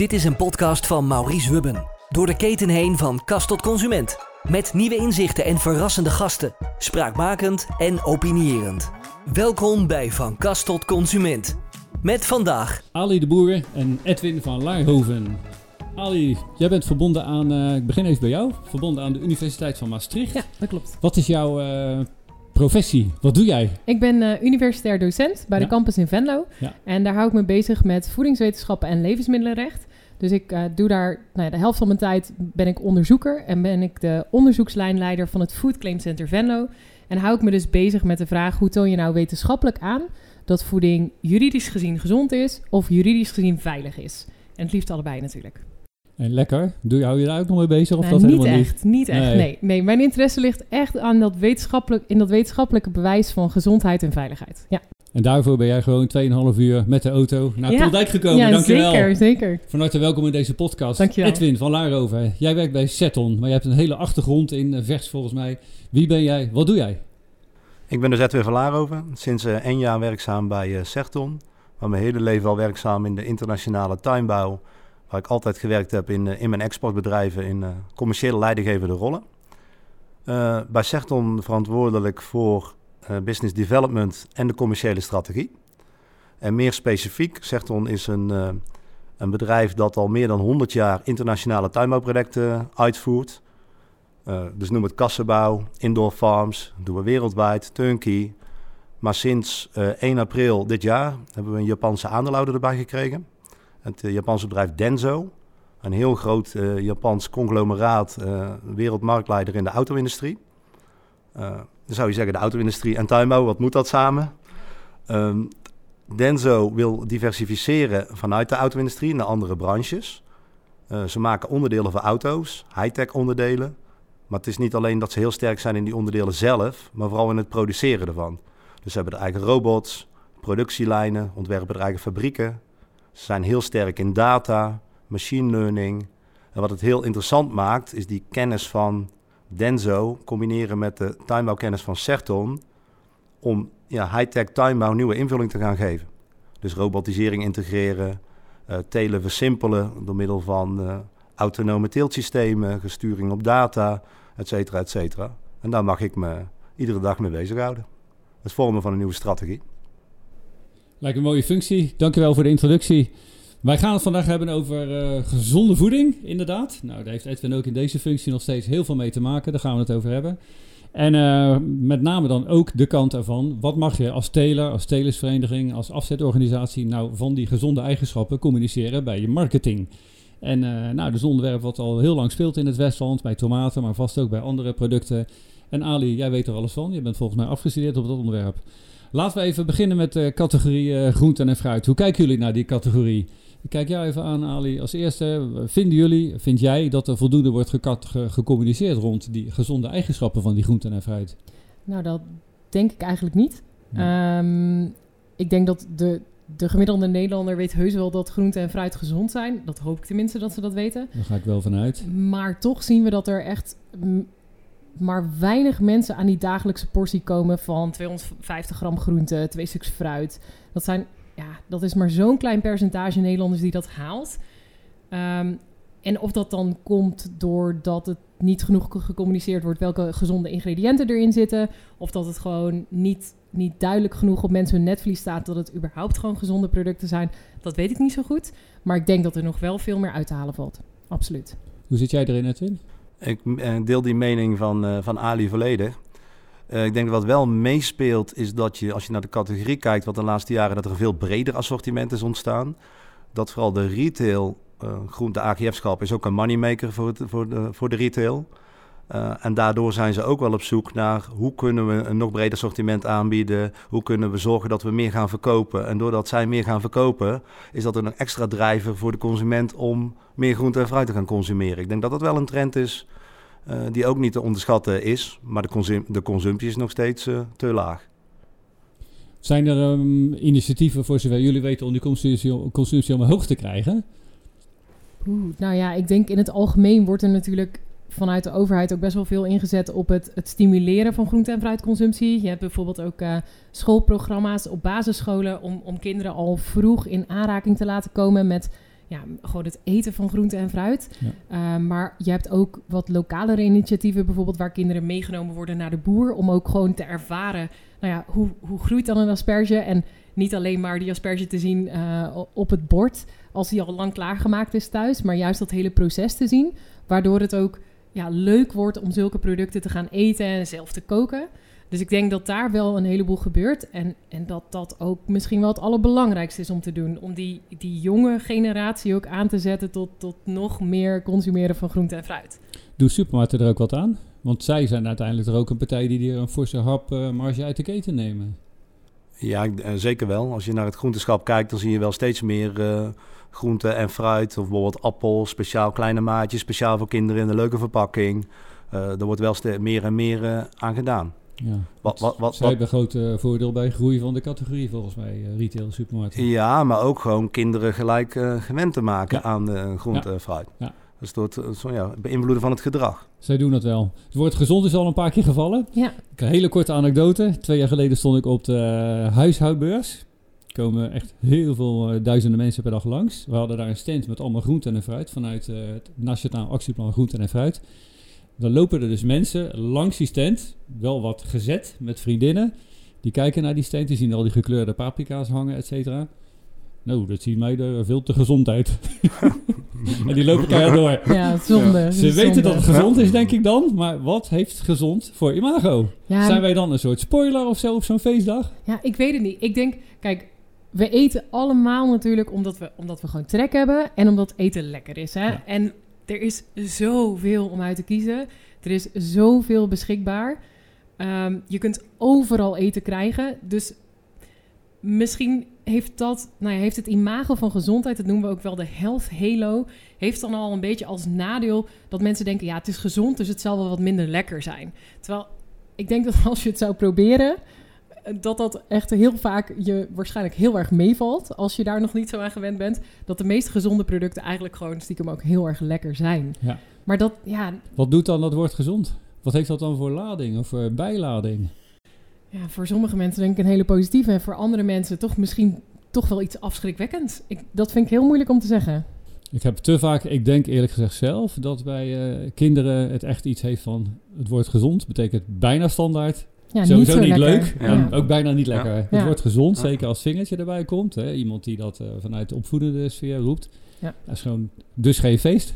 Dit is een podcast van Maurice Hubben. Door de keten heen van kast tot consument. Met nieuwe inzichten en verrassende gasten. Spraakmakend en opinierend. Welkom bij Van Kast tot Consument. Met vandaag Ali de Boer en Edwin van Laarhoven. Ali, jij bent verbonden aan, eh, ik begin even bij jou, verbonden aan de Universiteit van Maastricht. Ja, dat klopt. Wat is jouw eh, professie? Wat doe jij? Ik ben eh, universitair docent bij de campus in Venlo. Ja. En daar hou ik me bezig met voedingswetenschappen en levensmiddelenrecht. Dus ik eh, doe daar, nou ja, de helft van mijn tijd ben ik onderzoeker en ben ik de onderzoekslijnleider van het Food Claim Center Venlo. En hou ik me dus bezig met de vraag hoe toon je nou wetenschappelijk aan dat voeding juridisch gezien gezond is of juridisch gezien veilig is. En het liefst allebei natuurlijk. En lekker. Doe je, hou je daar ook nog mee bezig? Of Nou, dat niet helemaal echt, niet echt. Nee. Nee. Nee, mijn interesse ligt echt aan dat wetenschappelijk, in dat wetenschappelijke bewijs van gezondheid en veiligheid. Ja, En daarvoor ben jij gewoon 2,5 uur met de auto naar Ja. Poldijk gekomen. ja Dankjewel. zeker, zeker. Van harte welkom in deze podcast. Dankjewel. Edwin van Laarhoven, jij werkt bij Seton, maar je hebt een hele achtergrond in eh, vers volgens mij. Wie ben jij? Wat doe jij? Ik ben dus Edwin van Laarhoven. Sinds eh, één jaar werkzaam bij eh Serton. Maar mijn hele leven al werkzaam in de internationale tuinbouw. Waar ik altijd gewerkt heb in, in mijn exportbedrijven in commerciële leidinggevende rollen. Eh, bij Serton verantwoordelijk voor business development en de commerciële strategie. En meer specifiek, Serton is een, eh, een bedrijf dat al meer dan 100 jaar internationale tuinbouwprojecten uitvoert. Eh, dus noem het kassenbouw, indoor farms, doen we wereldwijd, turnkey. Maar sinds eh, 1 april dit jaar hebben we een Japanse aandeelhouder erbij gekregen. Het eh, Japanse bedrijf Denso. Een heel groot eh, Japans conglomeraat, eh, wereldmarktleider in de auto-industrie. Eh, dan zou je zeggen de auto-industrie en tuinbouw, wat moet dat samen? Ehm, Denso wil diversificeren vanuit de auto-industrie naar andere branches. Eh, ze maken onderdelen voor auto's, high-tech onderdelen. Maar het is niet alleen dat ze heel sterk zijn in die onderdelen zelf, maar vooral in het produceren ervan. Dus ze hebben er eigen robots, productielijnen, ontwerpen er eigen fabrieken. Ze zijn heel sterk in data, machine learning. En wat het heel interessant maakt, is die kennis van Denso combineren met de tuinbouwkennis van Serton om ja, high-tech tuinbouw nieuwe invulling te gaan geven. Dus robotisering integreren, eh telen versimpelen door middel van eh, autonome teeltsystemen, gesturing op data, et cetera, et cetera. En daar mag ik me iedere dag mee bezighouden. Het vormen van een nieuwe strategie. Lijkt een mooie functie. Dankjewel voor de introductie. Wij gaan het vandaag hebben over eh, gezonde voeding, inderdaad. Nou, daar heeft Edwin ook in deze functie nog steeds heel veel mee te maken. Daar gaan we het over hebben. En eh, met name dan ook de kant ervan. Wat mag je als teler, als telersvereniging, als afzetorganisatie nou van die gezonde eigenschappen communiceren bij je marketing? En eh, nou, dat is een onderwerp wat al heel lang speelt in het Westland, bij tomaten, maar vast ook bij andere producten. En Ali, jij weet er alles van. Je bent volgens mij afgestudeerd op dat onderwerp. Laten we even beginnen met de categorie groenten en fruit. Hoe kijken jullie naar die categorie? Ik kijk jou even aan, Ali. Als eerste, vinden jullie, vind jij dat er voldoende wordt gekat- ge- gecommuniceerd rond die gezonde eigenschappen van die groenten en fruit? Nou, dat denk ik eigenlijk niet. Ja. Ehm, ik denk dat de, de gemiddelde Nederlander weet heus wel dat groente en fruit gezond zijn. Dat hoop ik tenminste dat ze dat weten. Daar ga ik wel vanuit. Maar toch zien we dat er echt maar weinig mensen aan die dagelijkse portie komen van 250 gram groente, twee stuks fruit. Dat, zijn, ja, dat is maar zo'n klein percentage Nederlanders die dat haalt. Ehm, en of dat dan komt doordat het niet genoeg ge- gecommuniceerd wordt welke gezonde ingrediënten erin zitten. Of dat het gewoon niet, niet duidelijk genoeg op mensen hun netvlies staat dat het überhaupt gewoon gezonde producten zijn. Dat weet ik niet zo goed. Maar ik denk dat er nog wel veel meer uit te halen valt. Absoluut. Hoe zit jij erin, Edwin? Ik eh, deel die mening van, eh, van Ali volledig. Eh, ik denk dat wat wel meespeelt is dat je, als je naar de categorie kijkt, wat de laatste jaren, dat er een veel breder assortiment is ontstaan. Dat vooral de retail, eh groente AGF-schap, is ook een moneymaker voor, het, voor, de, voor de retail. Eh, en daardoor zijn ze ook wel op zoek naar hoe kunnen we een nog breder assortiment aanbieden. Hoe kunnen we zorgen dat we meer gaan verkopen. En doordat zij meer gaan verkopen, is dat een extra drijver voor de consument om meer groente en fruit te gaan consumeren. Ik denk dat dat wel een trend is die ook niet te onderschatten is. Maar de, consum de consumptie is nog steeds eh, te laag. Zijn er ehm, initiatieven voor zover jullie weten om die consumptie, consumptie omhoog te krijgen? Oeh, nou ja, ik denk in het algemeen wordt er natuurlijk vanuit de overheid ook best wel veel ingezet op het, het stimuleren van groente- en fruitconsumptie. Je hebt bijvoorbeeld ook eh, schoolprogramma's op basisscholen om, om kinderen al vroeg in aanraking te laten komen met ja, gewoon het eten van groente en fruit. Ja. Uh, maar je hebt ook wat lokalere initiatieven, bijvoorbeeld waar kinderen meegenomen worden naar de boer. Om ook gewoon te ervaren, nou ja, hoe, hoe groeit dan een asperge? En niet alleen maar die asperge te zien uh, op het bord als die al lang klaargemaakt is thuis, maar juist dat hele proces te zien. Waardoor het ook ja, leuk wordt om zulke producten te gaan eten en zelf te koken. Dus ik denk dat daar wel een heleboel gebeurt. En, en dat dat ook misschien wel het allerbelangrijkste is om te doen. Om die, die jonge generatie ook aan te zetten tot, tot nog meer consumeren van groente en fruit. Doe supermarkten er ook wat aan? Want zij zijn uiteindelijk er ook een partij die er een forse hap uh, marge uit de keten nemen. Ja, uh, zeker wel. Als je naar het groenteschap kijkt, dan zie je wel steeds meer uh, groente en fruit. Of bijvoorbeeld appel, speciaal kleine maatjes, speciaal voor kinderen in een leuke verpakking. Uh, er wordt wel meer en meer aan gedaan. Ja. Wat, wat, wat, Zij hebben groot uh, voordeel bij groei van de categorie volgens mij, uh, retail supermarkten. Ja, maar ook gewoon kinderen gelijk uh, gewend te maken ja. aan de groente en fruit. Ja. Dus door het zo, ja, beïnvloeden van het gedrag. Zij doen dat wel. Het woord gezond is al een paar keer gevallen. Ja. Een hele korte anekdote. Twee jaar geleden stond ik op de huishoudbeurs. Er komen echt heel veel duizenden mensen per dag langs. We hadden daar een stand met allemaal groente en fruit vanuit het Nationaal Actieplan Groente en Fruit. Dan lopen er dus mensen langs die stand, wel wat gezet met vriendinnen. Die kijken naar die stand, die zien al die gekleurde paprika's hangen, et cetera. Nou, dat ziet mij er veel te gezond uit. en die lopen keihard door. Ja, zonde. Ja. Ze weten dat het gezond is, denk ik dan. Maar wat heeft gezond voor imago? Ja, Zijn wij dan een soort spoiler of zo op zo'n feestdag? Ja, ik weet het niet. Ik denk, kijk, we eten allemaal natuurlijk omdat we, omdat we gewoon trek hebben. En omdat eten lekker is. Hè? Ja. En er is zoveel om uit te kiezen. Er is zoveel beschikbaar. Um, je kunt overal eten krijgen. Dus misschien heeft dat, nou ja, heeft het imago van gezondheid, dat noemen we ook wel de health halo, heeft dan al een beetje als nadeel dat mensen denken, ja, het is gezond, dus het zal wel wat minder lekker zijn. Terwijl ik denk dat als je het zou proberen, dat dat echt heel vaak je waarschijnlijk heel erg meevalt. Als je daar nog niet zo aan gewend bent. Dat de meest gezonde producten eigenlijk gewoon stiekem ook heel erg lekker zijn. Ja. Maar dat, ja... Wat doet dan dat woord gezond? Wat heeft dat dan voor lading of voor bijlading? Ja, voor sommige mensen denk ik een hele positieve. En voor andere mensen toch misschien toch wel iets afschrikwekkends. Ik, dat vind ik heel moeilijk om te zeggen. Ik heb te vaak, ik denk eerlijk gezegd zelf, dat bij uh, kinderen het echt iets heeft van het woord gezond. Betekent bijna standaard ja, Sowieso niet, niet leuk. Ja. En ook bijna niet lekker. Ja. Het wordt gezond, zeker als vingertje erbij komt. Hè. Iemand die dat uh, vanuit de opvoedende sfeer roept. Ja. Dat is gewoon dus geen feest.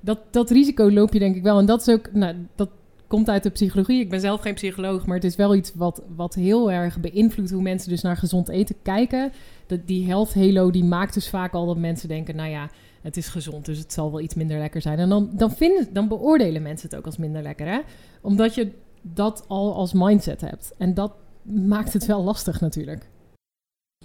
Dat, dat risico loop je denk ik wel. En dat is ook, nou, dat komt uit de psychologie. Ik ben zelf geen psycholoog, maar het is wel iets wat, wat heel erg beïnvloedt hoe mensen dus naar gezond eten kijken. Dat, die health halo die maakt dus vaak al dat mensen denken, nou ja, het is gezond, dus het zal wel iets minder lekker zijn. En dan, dan, vinden, dan beoordelen mensen het ook als minder lekker, hè? Omdat je dat al als mindset hebt. En dat maakt het wel lastig natuurlijk.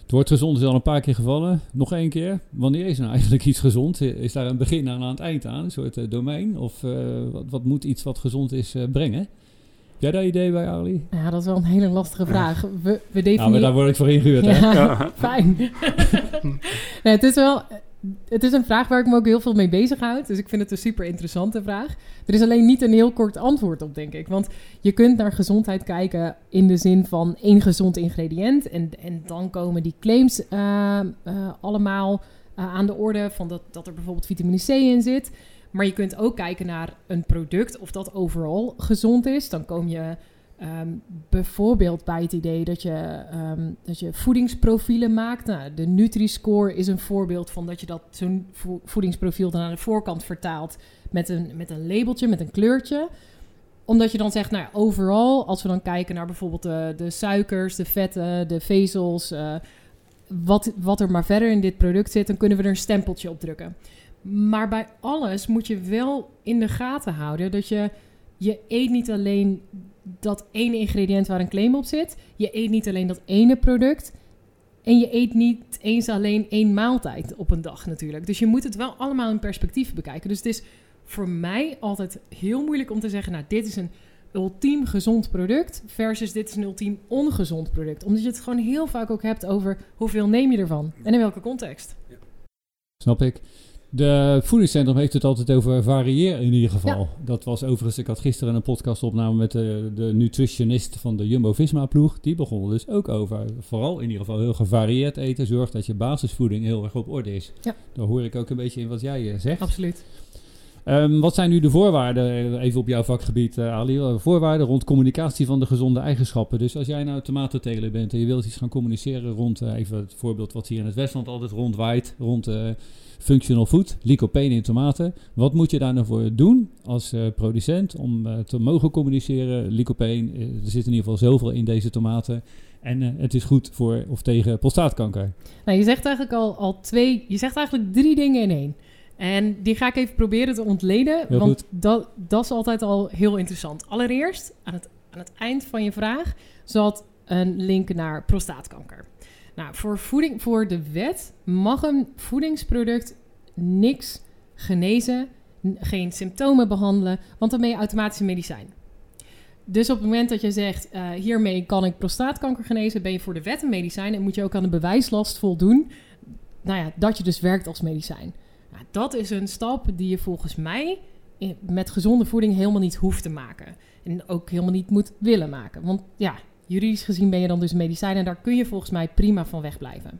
Het woord gezond is al een paar keer gevallen. Nog één keer. Wanneer is nou eigenlijk iets gezond? Is daar een begin aan aan het eind aan? Een soort uh, domein? Of uh, wat, wat, moet iets wat gezond is uh, brengen? Heb jij daar idee bij, Ali? Ja, dat is wel een hele lastige vraag. We, we definiëren... Nou, maar daar word ik voor ingehuurd, hè? Ja, fijn. nee, het is wel het is een vraag waar ik me ook heel veel mee bezighoud. Dus ik vind het een super interessante vraag. Er is alleen niet een heel kort antwoord op, denk ik. Want je kunt naar gezondheid kijken in de zin van één gezond ingrediënt. En, en dan komen die claims uh, uh, allemaal uh, aan de orde. Van dat, dat er bijvoorbeeld vitamine C in zit. Maar je kunt ook kijken naar een product of dat overal gezond is. Dan kom je Um, bijvoorbeeld bij het idee dat je, um, dat je voedingsprofielen maakt. Nou, de Nutri-score is een voorbeeld van dat je dat zo'n vo voedingsprofiel dan aan de voorkant vertaalt met een, met een labeltje, met een kleurtje. Omdat je dan zegt, nou overal, als we dan kijken naar bijvoorbeeld de, suikers, de vetten, de vezels, uh, wat, wat er maar verder in dit product zit, dan kunnen we er een stempeltje op drukken. Maar bij alles moet je wel in de gaten houden dat je, je eet niet alleen dat ene ingrediënt waar een claim op zit. Je eet niet alleen dat ene product. En je eet niet eens alleen één maaltijd op een dag natuurlijk. Dus je moet het wel allemaal in perspectief bekijken. Dus het is voor mij altijd heel moeilijk om te zeggen... nou, dit is een ultiem gezond product versus dit is een ultiem ongezond product. Omdat je het gewoon heel vaak ook hebt over hoeveel neem je ervan en in welke context. Snap ik. De voedingscentrum heeft het altijd over variëren in ieder geval. Dat was overigens, ik had gisteren een podcastopname met de, de nutritionist van de Jumbo-Visma ploeg. Die begonnen dus ook over, vooral in ieder geval heel gevarieerd eten. Zorg dat je basisvoeding heel erg op orde is. Ja. Daar hoor ik ook een beetje in wat jij eh, zegt. Absoluut. Ehm, wat zijn nu de voorwaarden, even op jouw vakgebied uh, Ali, voorwaarden rond communicatie van de gezonde eigenschappen. Dus als jij nou tomatenteler bent en je wilt iets gaan communiceren rond, uh, even het voorbeeld wat hier in het Westland altijd rondwaait, rond uh, functional food, lycopene in tomaten. Wat moet je daar nou voor doen als producent om te mogen communiceren? Lycopene, er zit in ieder geval zoveel in deze tomaten. En het is goed voor of tegen prostaatkanker. Nou, je zegt eigenlijk al, al twee, je zegt eigenlijk drie dingen in één. En die ga ik even proberen te ontleden, Heel want dat, dat is altijd al heel interessant. Allereerst, aan het, aan het eind van je vraag, zat een link naar prostaatkanker. Nou, voor, voeding, voor de wet mag een voedingsproduct niks genezen, geen symptomen behandelen, want dan ben je automatisch een medicijn. Dus op het moment dat je zegt, eh, hiermee kan ik prostaatkanker genezen, ben je voor de wet een medicijn en moet je ook aan de bewijslast voldoen, nou ja, dat je dus werkt als medicijn. Nou, dat is een stap die je volgens mij met gezonde voeding helemaal niet hoeft te maken. En ook helemaal niet moet willen maken. Want ja, juridisch gezien ben je dan dus medicijn en daar kun je volgens mij prima van wegblijven.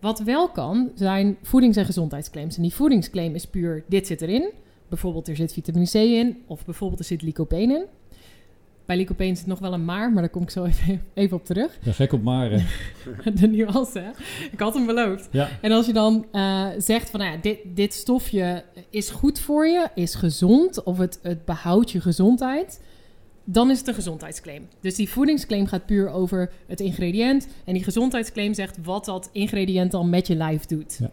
Wat wel kan, zijn voedings- en gezondheidsclaims. En die voedingsclaim is puur, dit zit erin. Bijvoorbeeld er zit vitamine C in, of bijvoorbeeld er zit lycopene in. Bij lycopene zit nog wel een maar, maar daar kom ik zo even, even op terug. Ja, gek op Maren. De nuance, hè? Ik had hem beloofd. ja. En als je dan eh, zegt van, nou ja, dit, dit stofje is goed voor je, is gezond, of het, het behoudt je gezondheid, dan is het een gezondheidsclaim. Dus die voedingsclaim gaat puur over het ingrediënt. En die gezondheidsclaim zegt wat dat ingrediënt dan met je lijf doet. Ja.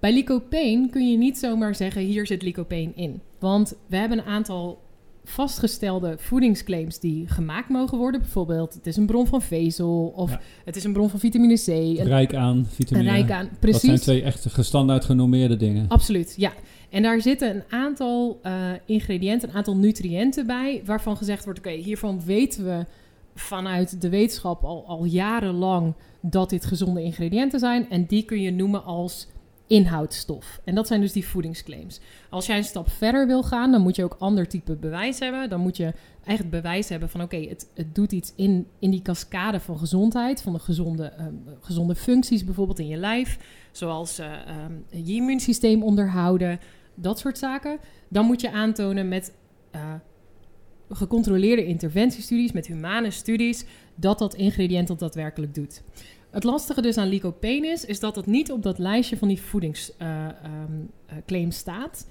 Bij lycopene kun je niet zomaar zeggen, hier zit lycopene in. Want we hebben een aantal vastgestelde voedingsclaims die gemaakt mogen worden. Bijvoorbeeld, het is een bron van vezel, of Ja. het is een bron van vitamine C. Rijk aan vitamine. rijk aan, Dat precies. zijn twee echt gestandaard genormeerde dingen. Absoluut, ja. En daar zitten een aantal eh, ingrediënten, een aantal nutriënten bij, waarvan gezegd wordt: oké, hiervan weten we vanuit de wetenschap al, al jarenlang dat dit gezonde ingrediënten zijn. En die kun je noemen als inhoudstof. En dat zijn dus die voedingsclaims. Als jij een stap verder wil gaan, dan moet je ook ander type bewijs hebben. Dan moet je echt bewijs hebben van oké, het, het doet iets in, in die cascade van gezondheid, van de gezonde, ehm, gezonde functies bijvoorbeeld in je lijf, zoals eh, ehm, je immuunsysteem onderhouden, dat soort zaken. Dan moet je aantonen met eh, gecontroleerde interventiestudies, met humane studies, dat dat ingrediënt dat daadwerkelijk doet. Het lastige dus aan lycopene is, dat het niet op dat lijstje van die voedingsclaims staat.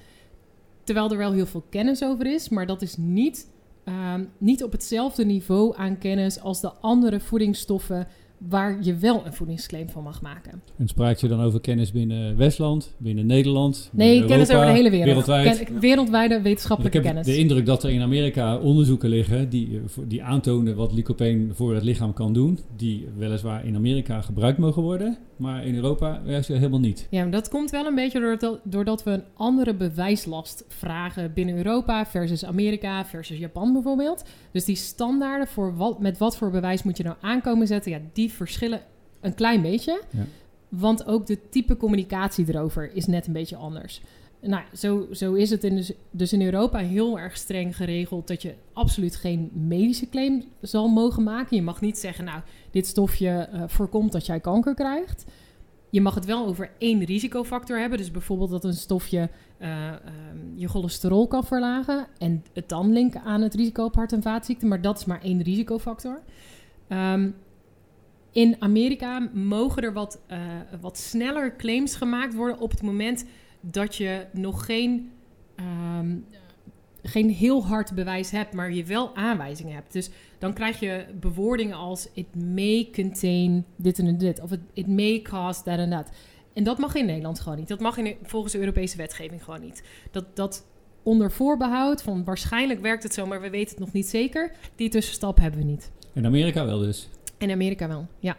Terwijl er wel heel veel kennis over is, maar dat is niet, ehm, niet op hetzelfde niveau aan kennis als de andere voedingsstoffen waar je wel een voedingsclaim van mag maken. En spraak je dan over kennis binnen Westland, binnen Nederland? Nee, binnen kennis over de hele wereld. Wereldwijd? Ken- wereldwijde wetenschappelijke ik heb kennis. de indruk dat er in Amerika onderzoeken liggen die, eh, die aantonen wat lycopene voor het lichaam kan doen. Die weliswaar in Amerika gebruikt mogen worden, maar in Europa juist helemaal niet. Ja, maar dat komt wel een beetje doordat, doordat we een andere bewijslast vragen binnen Europa versus Amerika versus Japan bijvoorbeeld. Dus die standaarden voor wat, met wat voor bewijs moet je nou aankomen zetten, ja, die verschillen een klein beetje. Ja. Want ook de type communicatie erover is net een beetje anders. Nou, zo, zo is het in dus, dus in Europa heel erg streng geregeld dat je absoluut geen medische claim zal mogen maken. Je mag niet zeggen, nou, dit stofje eh, voorkomt dat jij kanker krijgt. Je mag het wel over één risicofactor hebben. Dus bijvoorbeeld dat een stofje eh, ehm, je cholesterol kan verlagen. En het dan linken aan het risico op hart- en vaatziekten. Maar dat is maar één risicofactor. Ehm, in Amerika mogen er wat, eh, wat sneller claims gemaakt worden op het moment dat je nog geen, ehm, geen heel hard bewijs hebt, maar je wel aanwijzingen hebt. Dus dan krijg je bewoordingen als it may contain dit en dit, of it, may cause that en dat. En dat mag in Nederland gewoon niet. Dat mag in, volgens de Europese wetgeving gewoon niet. Dat, dat onder voorbehoud van waarschijnlijk werkt het zo, maar we weten het nog niet zeker. Die tussenstap hebben we niet. In Amerika wel dus. In Amerika wel, ja.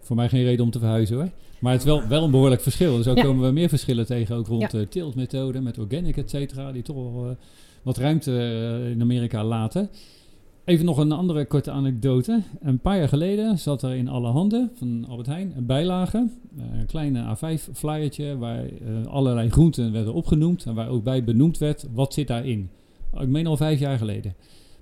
Voor mij geen reden om te verhuizen hoor. Maar het is wel, wel een behoorlijk verschil. Dus ook Ja. komen we meer verschillen tegen, ook rond Ja. de tiltmethode met organic, et cetera, die toch wel eh, wat ruimte eh, in Amerika laten. Even nog een andere korte anekdote. Een paar jaar geleden zat er in alle handen van Albert Heijn een bijlage. eh, Een kleine A5 flyertje waar allerlei groenten werden opgenoemd. En waar ook bij benoemd werd wat zit daarin. Ik meen al vijf jaar geleden.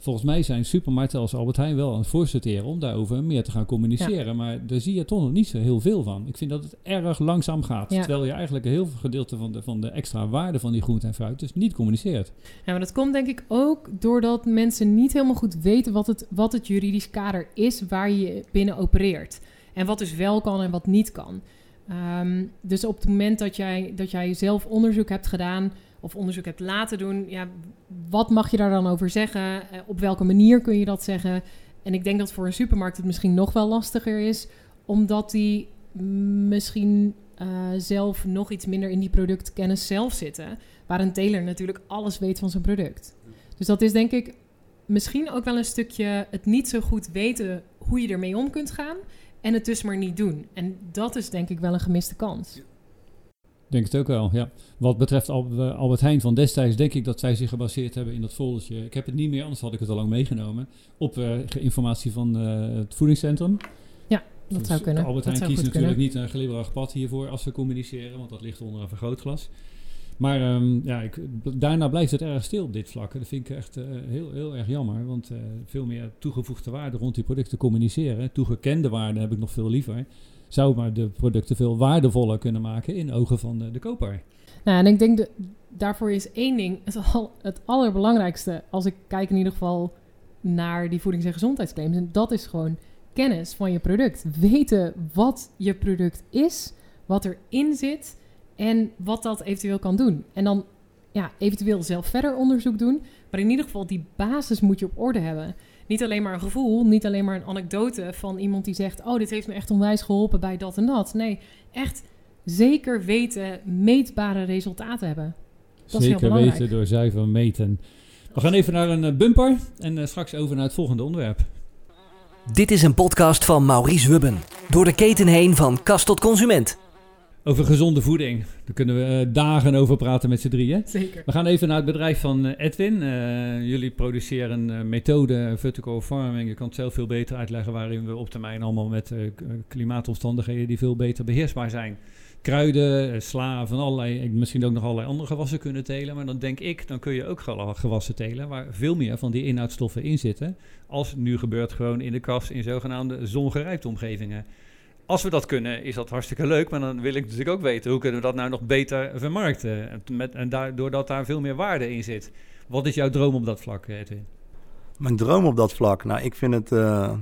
Volgens mij zijn supermarkten als Albert Heijn wel aan het voorsorteren om daarover meer te gaan communiceren. Maar daar zie je toch nog niet zo heel veel van. Ik vind dat het erg langzaam gaat. Ja. Terwijl je eigenlijk een heel veel gedeelte van de, van de extra waarde van die groente en fruit dus niet communiceert. Ja, maar dat komt denk ik ook doordat mensen niet helemaal goed weten wat het, wat het juridisch kader is waar je binnen opereert. En wat dus wel kan en wat niet kan. Ehm, dus op het moment dat jij, dat jij zelf onderzoek hebt gedaan of onderzoek hebt laten doen, ja, wat mag je daar dan over zeggen? Eh, op welke manier kun je dat zeggen? En ik denk dat voor een supermarkt het misschien nog wel lastiger is, omdat die misschien eh, zelf nog iets minder in die productkennis zelf zitten. Waar een teler natuurlijk alles weet van zijn product. Dus dat is denk ik misschien ook wel een stukje het niet zo goed weten hoe je ermee om kunt gaan. En het dus maar niet doen. En dat is denk ik wel een gemiste kans. Denk het ook wel, ja. Wat betreft eh, Albert Heijn van destijds, denk ik dat zij zich gebaseerd hebben in dat foldertje. Ik heb het niet meer, anders had ik het al lang meegenomen. Op eh, informatie van eh, het voedingscentrum. Dat Dus zou kunnen. Albert Heijn kiest natuurlijk kunnen. niet een glibberig pad hiervoor als we communiceren, want dat ligt onder een vergrootglas. Maar ehm, ja, ik, daarna blijft het erg stil op dit vlak. En Dat vind ik echt heel, heel erg jammer, want veel meer toegevoegde waarde rond die producten communiceren. Toegekende waarde heb ik nog veel liever. Zou maar de producten veel waardevoller kunnen maken in ogen van de, koper. Nou, en ik denk daarvoor is één ding het, al, het allerbelangrijkste. Als ik kijk in ieder geval naar die voedings- en gezondheidsclaims. En dat is gewoon kennis van je product. Weten wat je product is, wat erin zit en wat dat eventueel kan doen. En dan ja, eventueel zelf verder onderzoek doen. Maar in ieder geval die basis moet je op orde hebben. Niet alleen maar een gevoel, niet alleen maar een anekdote van iemand die zegt: Oh, dit heeft me echt onwijs geholpen bij dat en dat. Nee, echt zeker weten, meetbare resultaten hebben. Dat is heel Zeker weten door zuiver meten. We gaan even naar een eh, bumper en eh, straks over naar het volgende onderwerp. Dit is een podcast van Maurice Hubben. Door de keten heen van kast tot consument. Over gezonde voeding. Daar kunnen we eh, dagen over praten met z'n drieën. Zeker. We gaan even naar het bedrijf van eh, Edwin. Eh, jullie produceren een methode, vertical farming. Je kan het zelf veel beter uitleggen waarin we op termijn allemaal met klimaatomstandigheden die veel beter beheersbaar zijn. Kruiden, sla, van allerlei, misschien ook nog allerlei andere gewassen kunnen telen. Maar dan denk ik, dan kun je ook gewassen telen waar veel meer van die inhoudstoffen in zitten. Als nu gebeurt gewoon in de kast in zogenaamde zongerijpte omgevingen. Als we dat kunnen, is dat hartstikke leuk. Maar dan wil ik natuurlijk ook weten hoe kunnen we dat nou nog beter vermarkten. En, met, en daar, doordat daar veel meer waarde in zit. Wat is jouw droom op dat vlak, eh, Edwin? Mijn droom op dat vlak, nou, ik vind het. eh,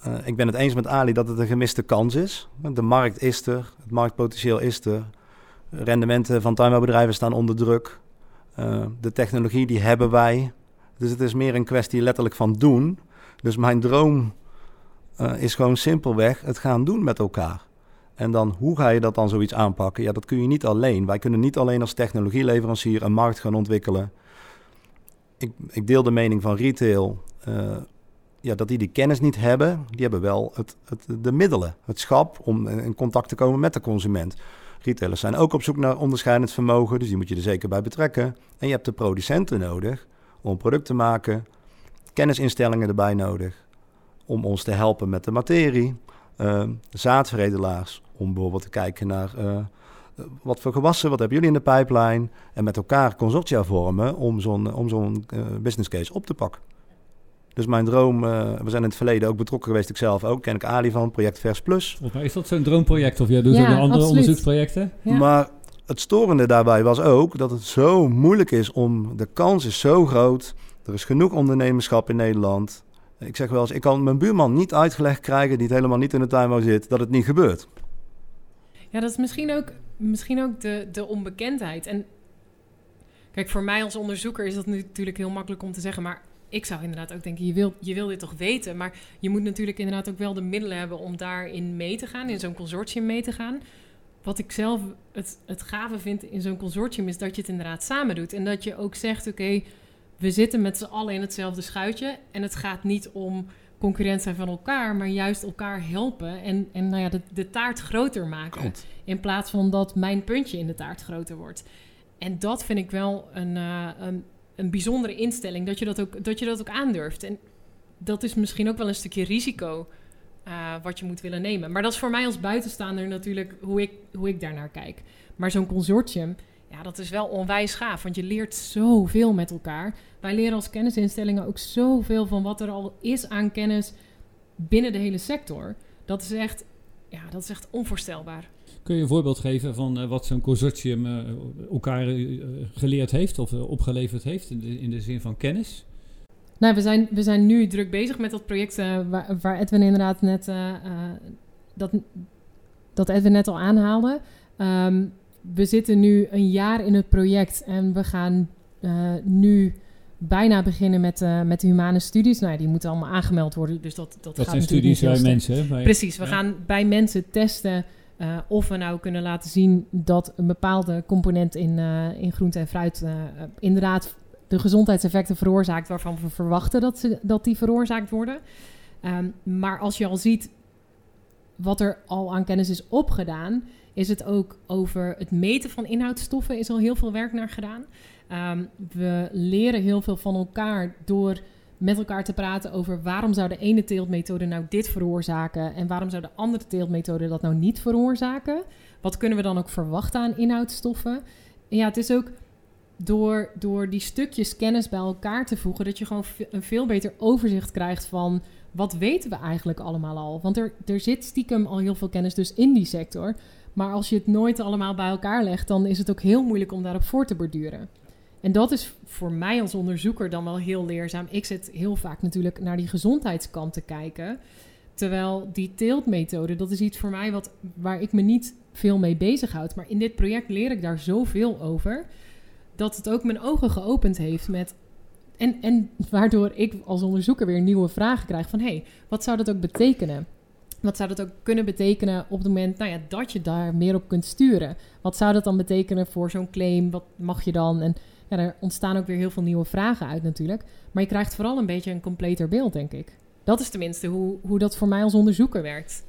eh, ik ben het eens met Ali dat het een gemiste kans is. De markt is er, het marktpotentieel is er. Rendementen van tuinbouwbedrijven staan onder druk. De technologie die hebben wij. Dus het is meer een kwestie letterlijk van doen. Dus mijn droom eh, is gewoon simpelweg het gaan doen met elkaar. En dan, hoe ga je dat dan zoiets aanpakken? Ja, dat kun je niet alleen. Wij kunnen niet alleen als technologieleverancier een markt gaan ontwikkelen. Ik, ik deel de mening van retail eh, ja, dat die die kennis niet hebben. Die hebben wel het, het, de middelen, het schap om in contact te komen met de consument. Retailers zijn ook op zoek naar onderscheidend vermogen, dus die moet je er zeker bij betrekken. En je hebt de producenten nodig om product te maken, kennisinstellingen erbij nodig om ons te helpen met de materie, eh, zaadveredelaars om bijvoorbeeld te kijken naar eh, eh, wat voor gewassen, wat hebben jullie in de pijplijn en met elkaar consortia vormen om zo'n om zo'n eh, business case op te pakken. Dus mijn droom, eh, we zijn in het verleden ook betrokken geweest, ik zelf ook, ken ik Ali van, project Vers Plus. Is dat zo'n droomproject of jij doet Ja, ook nog andere absoluut. onderzoeksprojecten? Ja. Maar het storende daarbij was ook dat het zo moeilijk is om, de kans is zo groot, er is genoeg ondernemerschap in Nederland. Ik zeg wel eens, ik kan mijn buurman niet uitgelegd krijgen, die het helemaal niet in de tuinbouw zit, dat het niet gebeurt. Ja, dat is misschien ook, misschien ook de, de onbekendheid. En kijk, voor mij als onderzoeker is dat natuurlijk heel makkelijk om te zeggen. Maar ik zou inderdaad ook denken, je wil, je wil dit toch weten. Maar je moet natuurlijk inderdaad ook wel de middelen hebben om daarin mee te gaan. In zo'n consortium mee te gaan. Wat ik zelf het, het gave vind in zo'n consortium is dat je het inderdaad samen doet. En dat je ook zegt, oké, we zitten met z'n allen in hetzelfde schuitje. En het gaat niet om concurrent zijn van elkaar, maar juist elkaar helpen. En, en nou ja, de, de taart groter maken. In plaats van dat mijn puntje in de taart groter wordt. En dat vind ik wel een, eh, een, een bijzondere instelling, dat je dat, ook, dat je dat ook aandurft. En dat is misschien ook wel een stukje risico uh, wat je moet willen nemen. Maar dat is voor mij als buitenstaander natuurlijk hoe ik, hoe ik daarnaar kijk. Maar zo'n consortium, ja, dat is wel onwijs gaaf, want je leert zoveel met elkaar. Wij leren als kennisinstellingen ook zoveel van wat er al is aan kennis binnen de hele sector. Dat is echt, ja, dat is echt onvoorstelbaar. Kun je een voorbeeld geven van uh, wat zo'n consortium uh, elkaar uh, geleerd heeft of opgeleverd heeft in de, in de zin van kennis? Nou, we zijn, we zijn nu druk bezig met dat project waar, waar, Edwin inderdaad net, dat, dat Edwin net al aanhaalde. Um, we zitten nu een jaar in het project en we gaan nu bijna beginnen met, uh, met de humane studies. Nou, die moeten allemaal aangemeld worden. Dus dat, dat, dat gaat zijn studies bij mensen. Bij, Precies, we gaan bij mensen testen uh, of we nou kunnen laten zien dat een bepaalde component in, in groente en fruit inderdaad de gezondheidseffecten veroorzaakt waarvan we verwachten dat, ze, dat die veroorzaakt worden. Um, maar als je al ziet wat er al aan kennis is opgedaan, is het ook over het meten van inhoudstoffen is al heel veel werk naar gedaan. Um, we leren heel veel van elkaar door met elkaar te praten over waarom zou de ene teeltmethode nou dit veroorzaken en waarom zou de andere teeltmethode dat nou niet veroorzaken. Wat kunnen we dan ook verwachten aan inhoudstoffen? En ja, het is ook door, door die stukjes kennis bij elkaar te voegen, dat je gewoon een veel beter overzicht krijgt van wat weten we eigenlijk allemaal al. Want er, er zit stiekem al heel veel kennis dus in die sector. Maar als je het nooit allemaal bij elkaar legt, dan is het ook heel moeilijk om daarop voor te borduren. En dat is voor mij als onderzoeker dan wel heel leerzaam. Ik zit heel vaak natuurlijk naar die gezondheidskant te kijken. Terwijl die teeltmethode, dat is iets voor mij wat, waar ik me niet veel mee bezighoud. Maar in dit project leer ik daar zoveel over. Dat het ook mijn ogen geopend heeft met. En, en waardoor ik als onderzoeker weer nieuwe vragen krijg van hé, hey, wat zou dat ook betekenen? Wat zou dat ook kunnen betekenen op het moment nou ja, dat je daar meer op kunt sturen? Wat zou dat dan betekenen voor zo'n claim? Wat mag je dan? En ja, er ontstaan ook weer heel veel nieuwe vragen uit natuurlijk. Maar je krijgt vooral een beetje een completer beeld, denk ik. Dat is tenminste hoe, hoe dat voor mij als onderzoeker werkt.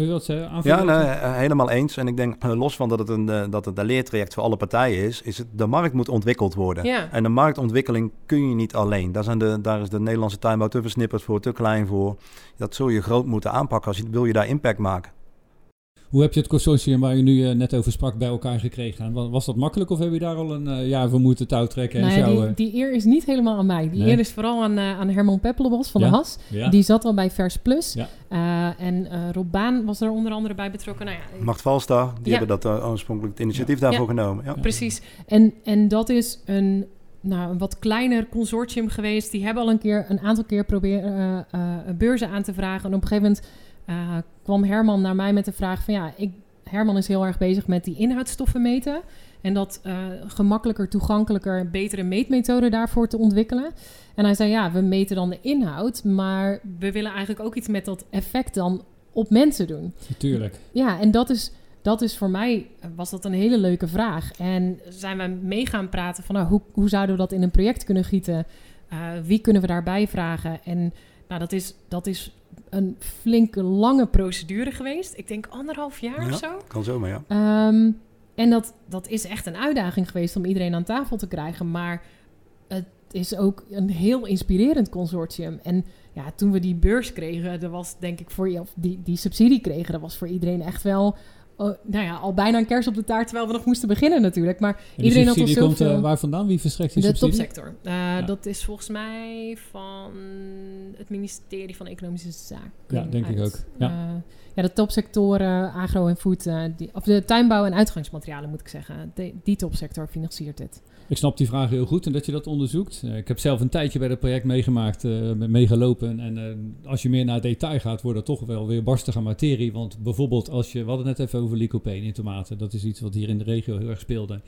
Wil je wat zeggen? Ja, nee, eh, helemaal eens. En ik denk, eh, los van dat het, een, eh, dat het een leertraject voor alle partijen is, is het, de markt moet ontwikkeld worden. Ja. En de marktontwikkeling kun je niet alleen. Daar, zijn de, daar is de Nederlandse tuinbouw te versnipperd voor, te klein voor. Dat zul je groot moeten aanpakken als je wil je daar impact maken. Hoe heb je het consortium waar je nu uh, net over sprak bij elkaar gekregen? Was, was dat makkelijk of heb je daar al een uh, ja, we moeten touw trekken? En nee, zo, die, die, eer is niet helemaal aan mij. Die nee. eer is vooral aan, uh, aan Herman Peppelbos van ja? de Has. Ja. Die zat al bij Vers Plus. Ja. en Rob Baan was er onder andere bij betrokken. Nou ja, Macht Valsta, die hebben dat oorspronkelijk het initiatief daarvoor genomen. Ja. Precies. En, en dat is een, nou, een wat kleiner consortium geweest. Die hebben al een keer een aantal keer proberen beurzen aan te vragen. En op een gegeven moment uh, kwam Herman naar mij met de vraag van ja, ik, Herman is heel erg bezig met die inhoudstoffen meten. En dat uh, gemakkelijker, toegankelijker, betere meetmethoden daarvoor te ontwikkelen. En hij zei ja, we meten dan de inhoud, maar we willen eigenlijk ook iets met dat effect dan op mensen doen. Natuurlijk. Ja, en dat is, dat is voor mij, was dat een hele leuke vraag. En zijn we mee gaan praten van nou, hoe, hoe zouden we dat in een project kunnen gieten? Uh, wie kunnen we daarbij vragen? En nou, dat is, dat is een flinke lange procedure geweest. Ik denk anderhalf jaar ja, of zo. Kan zomaar, ja. Um, en dat, dat is echt een uitdaging geweest om iedereen aan tafel te krijgen. Maar het is ook een heel inspirerend consortium. En ja, toen we die beurs kregen, dat was denk ik voor je, of die, die subsidie kregen, dat was voor iedereen echt wel nou ja, al bijna een kers op de taart, terwijl we nog moesten beginnen natuurlijk. Maar en iedereen had al komt uh, waar vandaan? Wie verstrekt die de subsidie? topsector. Uh, ja. Dat is volgens mij van het ministerie van Economische Zaken. Ja, denk uit. ik ook. Ja. Uh, ja, de topsectoren, agro en food, die, of de tuinbouw en uitgangsmaterialen moet ik zeggen. De, die topsector financiert dit. Ik snap die vraag heel goed en dat je dat onderzoekt. Uh, ik heb zelf een tijdje bij dat project meegemaakt, uh, meegelopen. En uh, als je meer naar detail gaat, wordt het toch wel weer barstige materie. Want bijvoorbeeld als je, we hadden het net even over lycopene in tomaten. Dat is iets wat hier in de regio heel erg speelde.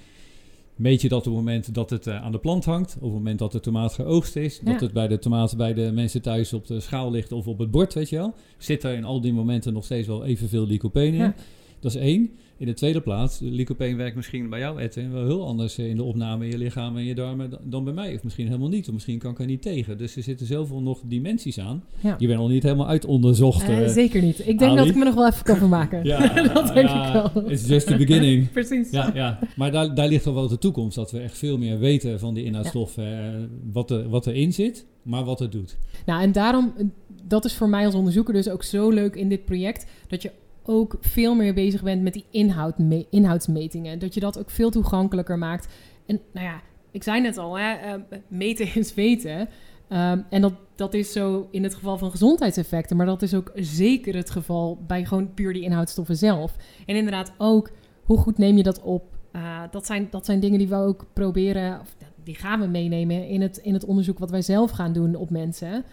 Meet je dat op het moment dat het aan de plant hangt, op het moment dat de tomaat geoogst is, ja. dat het bij de tomaten bij de mensen thuis op de schaal ligt of op het bord, weet je wel. Zit er in al die momenten nog steeds wel evenveel lycopene in? Ja. Dat is één. In de tweede plaats, de lycopene werkt misschien bij jou, Edwin, wel heel anders in de opname in je lichaam en je darmen dan- bij mij. Of misschien helemaal niet, of misschien kan ik er niet tegen. Dus er zitten zoveel nog dimensies aan. Ja. Je bent nog niet helemaal uitonderzocht. Eh, eh. zeker niet. Ik denk Ali? dat ik me nog wel even kan vermaken. ja, dat denk ja, ik wel. It's just the beginning. Precies. Ja, ja. maar daar, daar ligt toch wel de toekomst. Dat we echt veel meer weten van die inhoudstoffen. eh, wat, er, wat erin zit, maar wat het doet. Nou, en daarom, eh, dat is voor mij als onderzoeker dus ook zo leuk in dit project, dat je ook veel meer bezig bent met die inhoud, me- inhoudsmetingen. Dat je dat ook veel toegankelijker maakt. En nou ja, ik zei net al, hè, eh, meten is weten. Ehm, en dat, dat is zo in het geval van gezondheidseffecten, maar dat is ook zeker het geval bij gewoon puur die inhoudstoffen zelf. En inderdaad ook, hoe goed neem je dat op? Uh, dat, zijn, dat zijn dingen die we ook proberen, of die gaan we meenemen in het, in het onderzoek wat wij zelf gaan doen op mensen.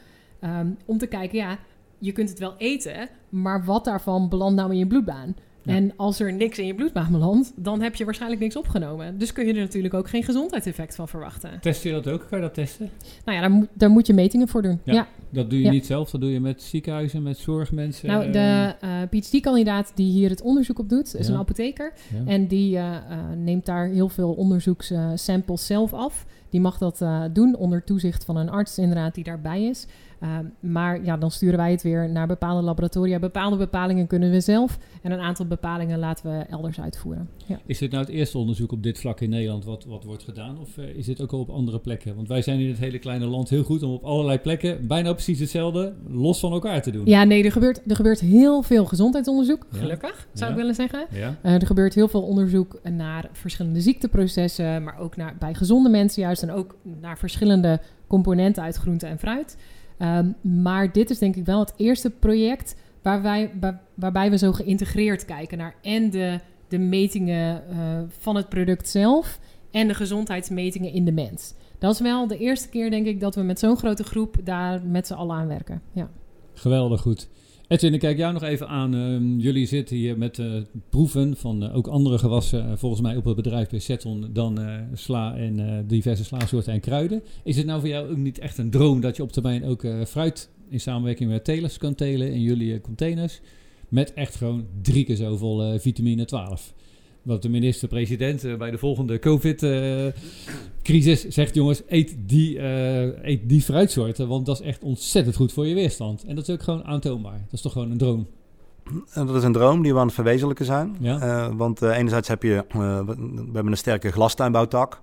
Um, om te kijken, ja, je kunt het wel eten, maar wat daarvan belandt nou in je bloedbaan? Ja. En als er niks in je bloedbaan belandt, dan heb je waarschijnlijk niks opgenomen. Dus kun je er natuurlijk ook geen gezondheidseffect van verwachten. Test je dat ook? Kan je dat testen? Nou ja, daar, moet, daar moet je metingen voor doen. Ja, ja. Dat doe je ja. niet zelf, dat doe je met ziekenhuizen, met zorgmensen. Nou, de uh, PhD-kandidaat die hier het onderzoek op doet, is een apotheker. En die uh, uh, neemt daar heel veel onderzoekssamples zelf af. Die mag dat doen onder toezicht van een arts inderdaad die daarbij is. Uh, maar ja, dan sturen wij het weer naar bepaalde laboratoria. Bepaalde bepalingen kunnen we zelf en een aantal bepalingen laten we elders uitvoeren. Ja. Is dit nou het eerste onderzoek op dit vlak in Nederland wat, wat wordt gedaan? Of uh, is dit ook al op andere plekken? Want wij zijn in het hele kleine land heel goed om op allerlei plekken bijna precies hetzelfde los van elkaar te doen. Ja, nee, er gebeurt, er gebeurt heel veel gezondheidsonderzoek. Ja. Gelukkig, zou ja. ik willen zeggen. Ja. Uh, er gebeurt heel veel onderzoek naar verschillende ziekteprocessen, maar ook naar, bij gezonde mensen juist en ook naar verschillende componenten uit groente en fruit. Um, maar dit is denk ik wel het eerste project waar wij, waar, waarbij we zo geïntegreerd kijken naar en de, de metingen uh, van het product zelf en de gezondheidsmetingen in de mens. Dat is wel de eerste keer denk ik dat we met zo'n grote groep daar met z'n allen aan werken. Ja. Geweldig goed. Edwin, ik kijk jou nog even aan. Uh, jullie zitten hier met uh, proeven van uh, ook andere gewassen, uh, volgens mij op het bedrijf bij Seton, dan sla en diverse slasoorten en kruiden. Is het nou voor jou ook niet echt een droom dat je op termijn ook fruit in samenwerking met telers kan telen in jullie containers? Met echt gewoon drie keer zoveel vitamine 12. Wat de minister-president uh, bij de volgende COVID-crisis uh, zegt: jongens, eet die, uh, eet die fruitsoorten, want dat is echt ontzettend goed voor je weerstand. En dat is ook gewoon aantoonbaar. Dat is toch gewoon een droom. En dat is een droom die we aan het verwezenlijken zijn. Ja. Uh, want uh, enerzijds heb je, we hebben een sterke glastuinbouwtak.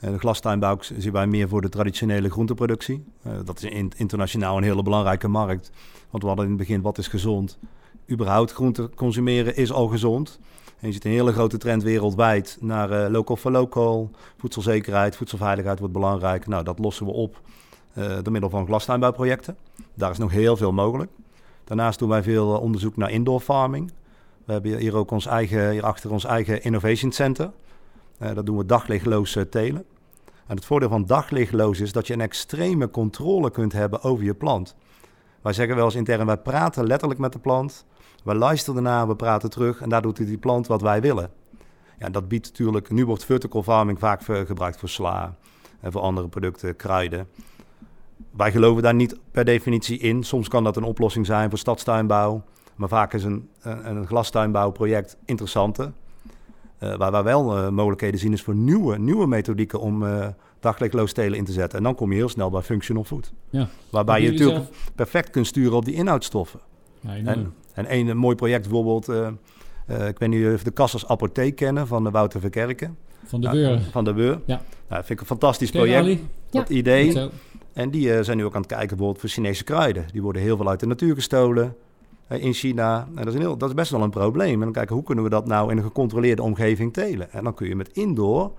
de glastuinbouw zien wij meer voor de traditionele groenteproductie. dat is in, internationaal een hele belangrijke markt. Want we hadden in het begin, wat is gezond? Überhaupt groente consumeren is al gezond. En je ziet een hele grote trend wereldwijd naar uh, local for local. Voedselzekerheid, voedselveiligheid wordt belangrijk. Nou, dat lossen we op uh, door middel van glastuinbouwprojecten. Daar is nog heel veel mogelijk. Daarnaast doen wij veel uh, onderzoek naar indoor farming. We hebben hier ook ons eigen, hier achter ons eigen innovation center. Dat doen we daglichtloos telen. En het voordeel van daglichtloos is dat je een extreme controle kunt hebben over je plant. Wij zeggen wel eens intern, wij praten letterlijk met de plant. We luisteren ernaar, we praten terug en daar doet die plant wat wij willen. Ja, dat biedt natuurlijk, nu wordt vertical farming vaak gebruikt voor sla en voor andere producten, kruiden. Wij geloven daar niet per definitie in. Soms kan dat een oplossing zijn voor stadstuinbouw. Maar vaak is een, een, een glastuinbouwproject interessanter. Uh, waar wij wel uh, mogelijkheden zien is voor nieuwe, nieuwe methodieken om uh, daglichtloos telen in te zetten. En dan kom je heel snel bij functional food. Ja. Waarbij je natuurlijk zelf... perfect kunt sturen op die inhoudstoffen. Ja, en, en een, een mooi project bijvoorbeeld, uh, uh, ik weet niet of de Kassers Apotheek kennen van de Wouter Verkerken. Van de Beur. Van de Beur. Ja. Nou, vind ik een fantastisch Ken project. Ali? Dat Ja. idee. En die uh, zijn nu ook aan het kijken bijvoorbeeld voor Chinese kruiden. Die worden heel veel uit de natuur gestolen uh, in China. En dat, is een heel, dat is best wel een probleem. En dan kijken hoe kunnen we dat nou in een gecontroleerde omgeving telen. En dan kun je met indoor,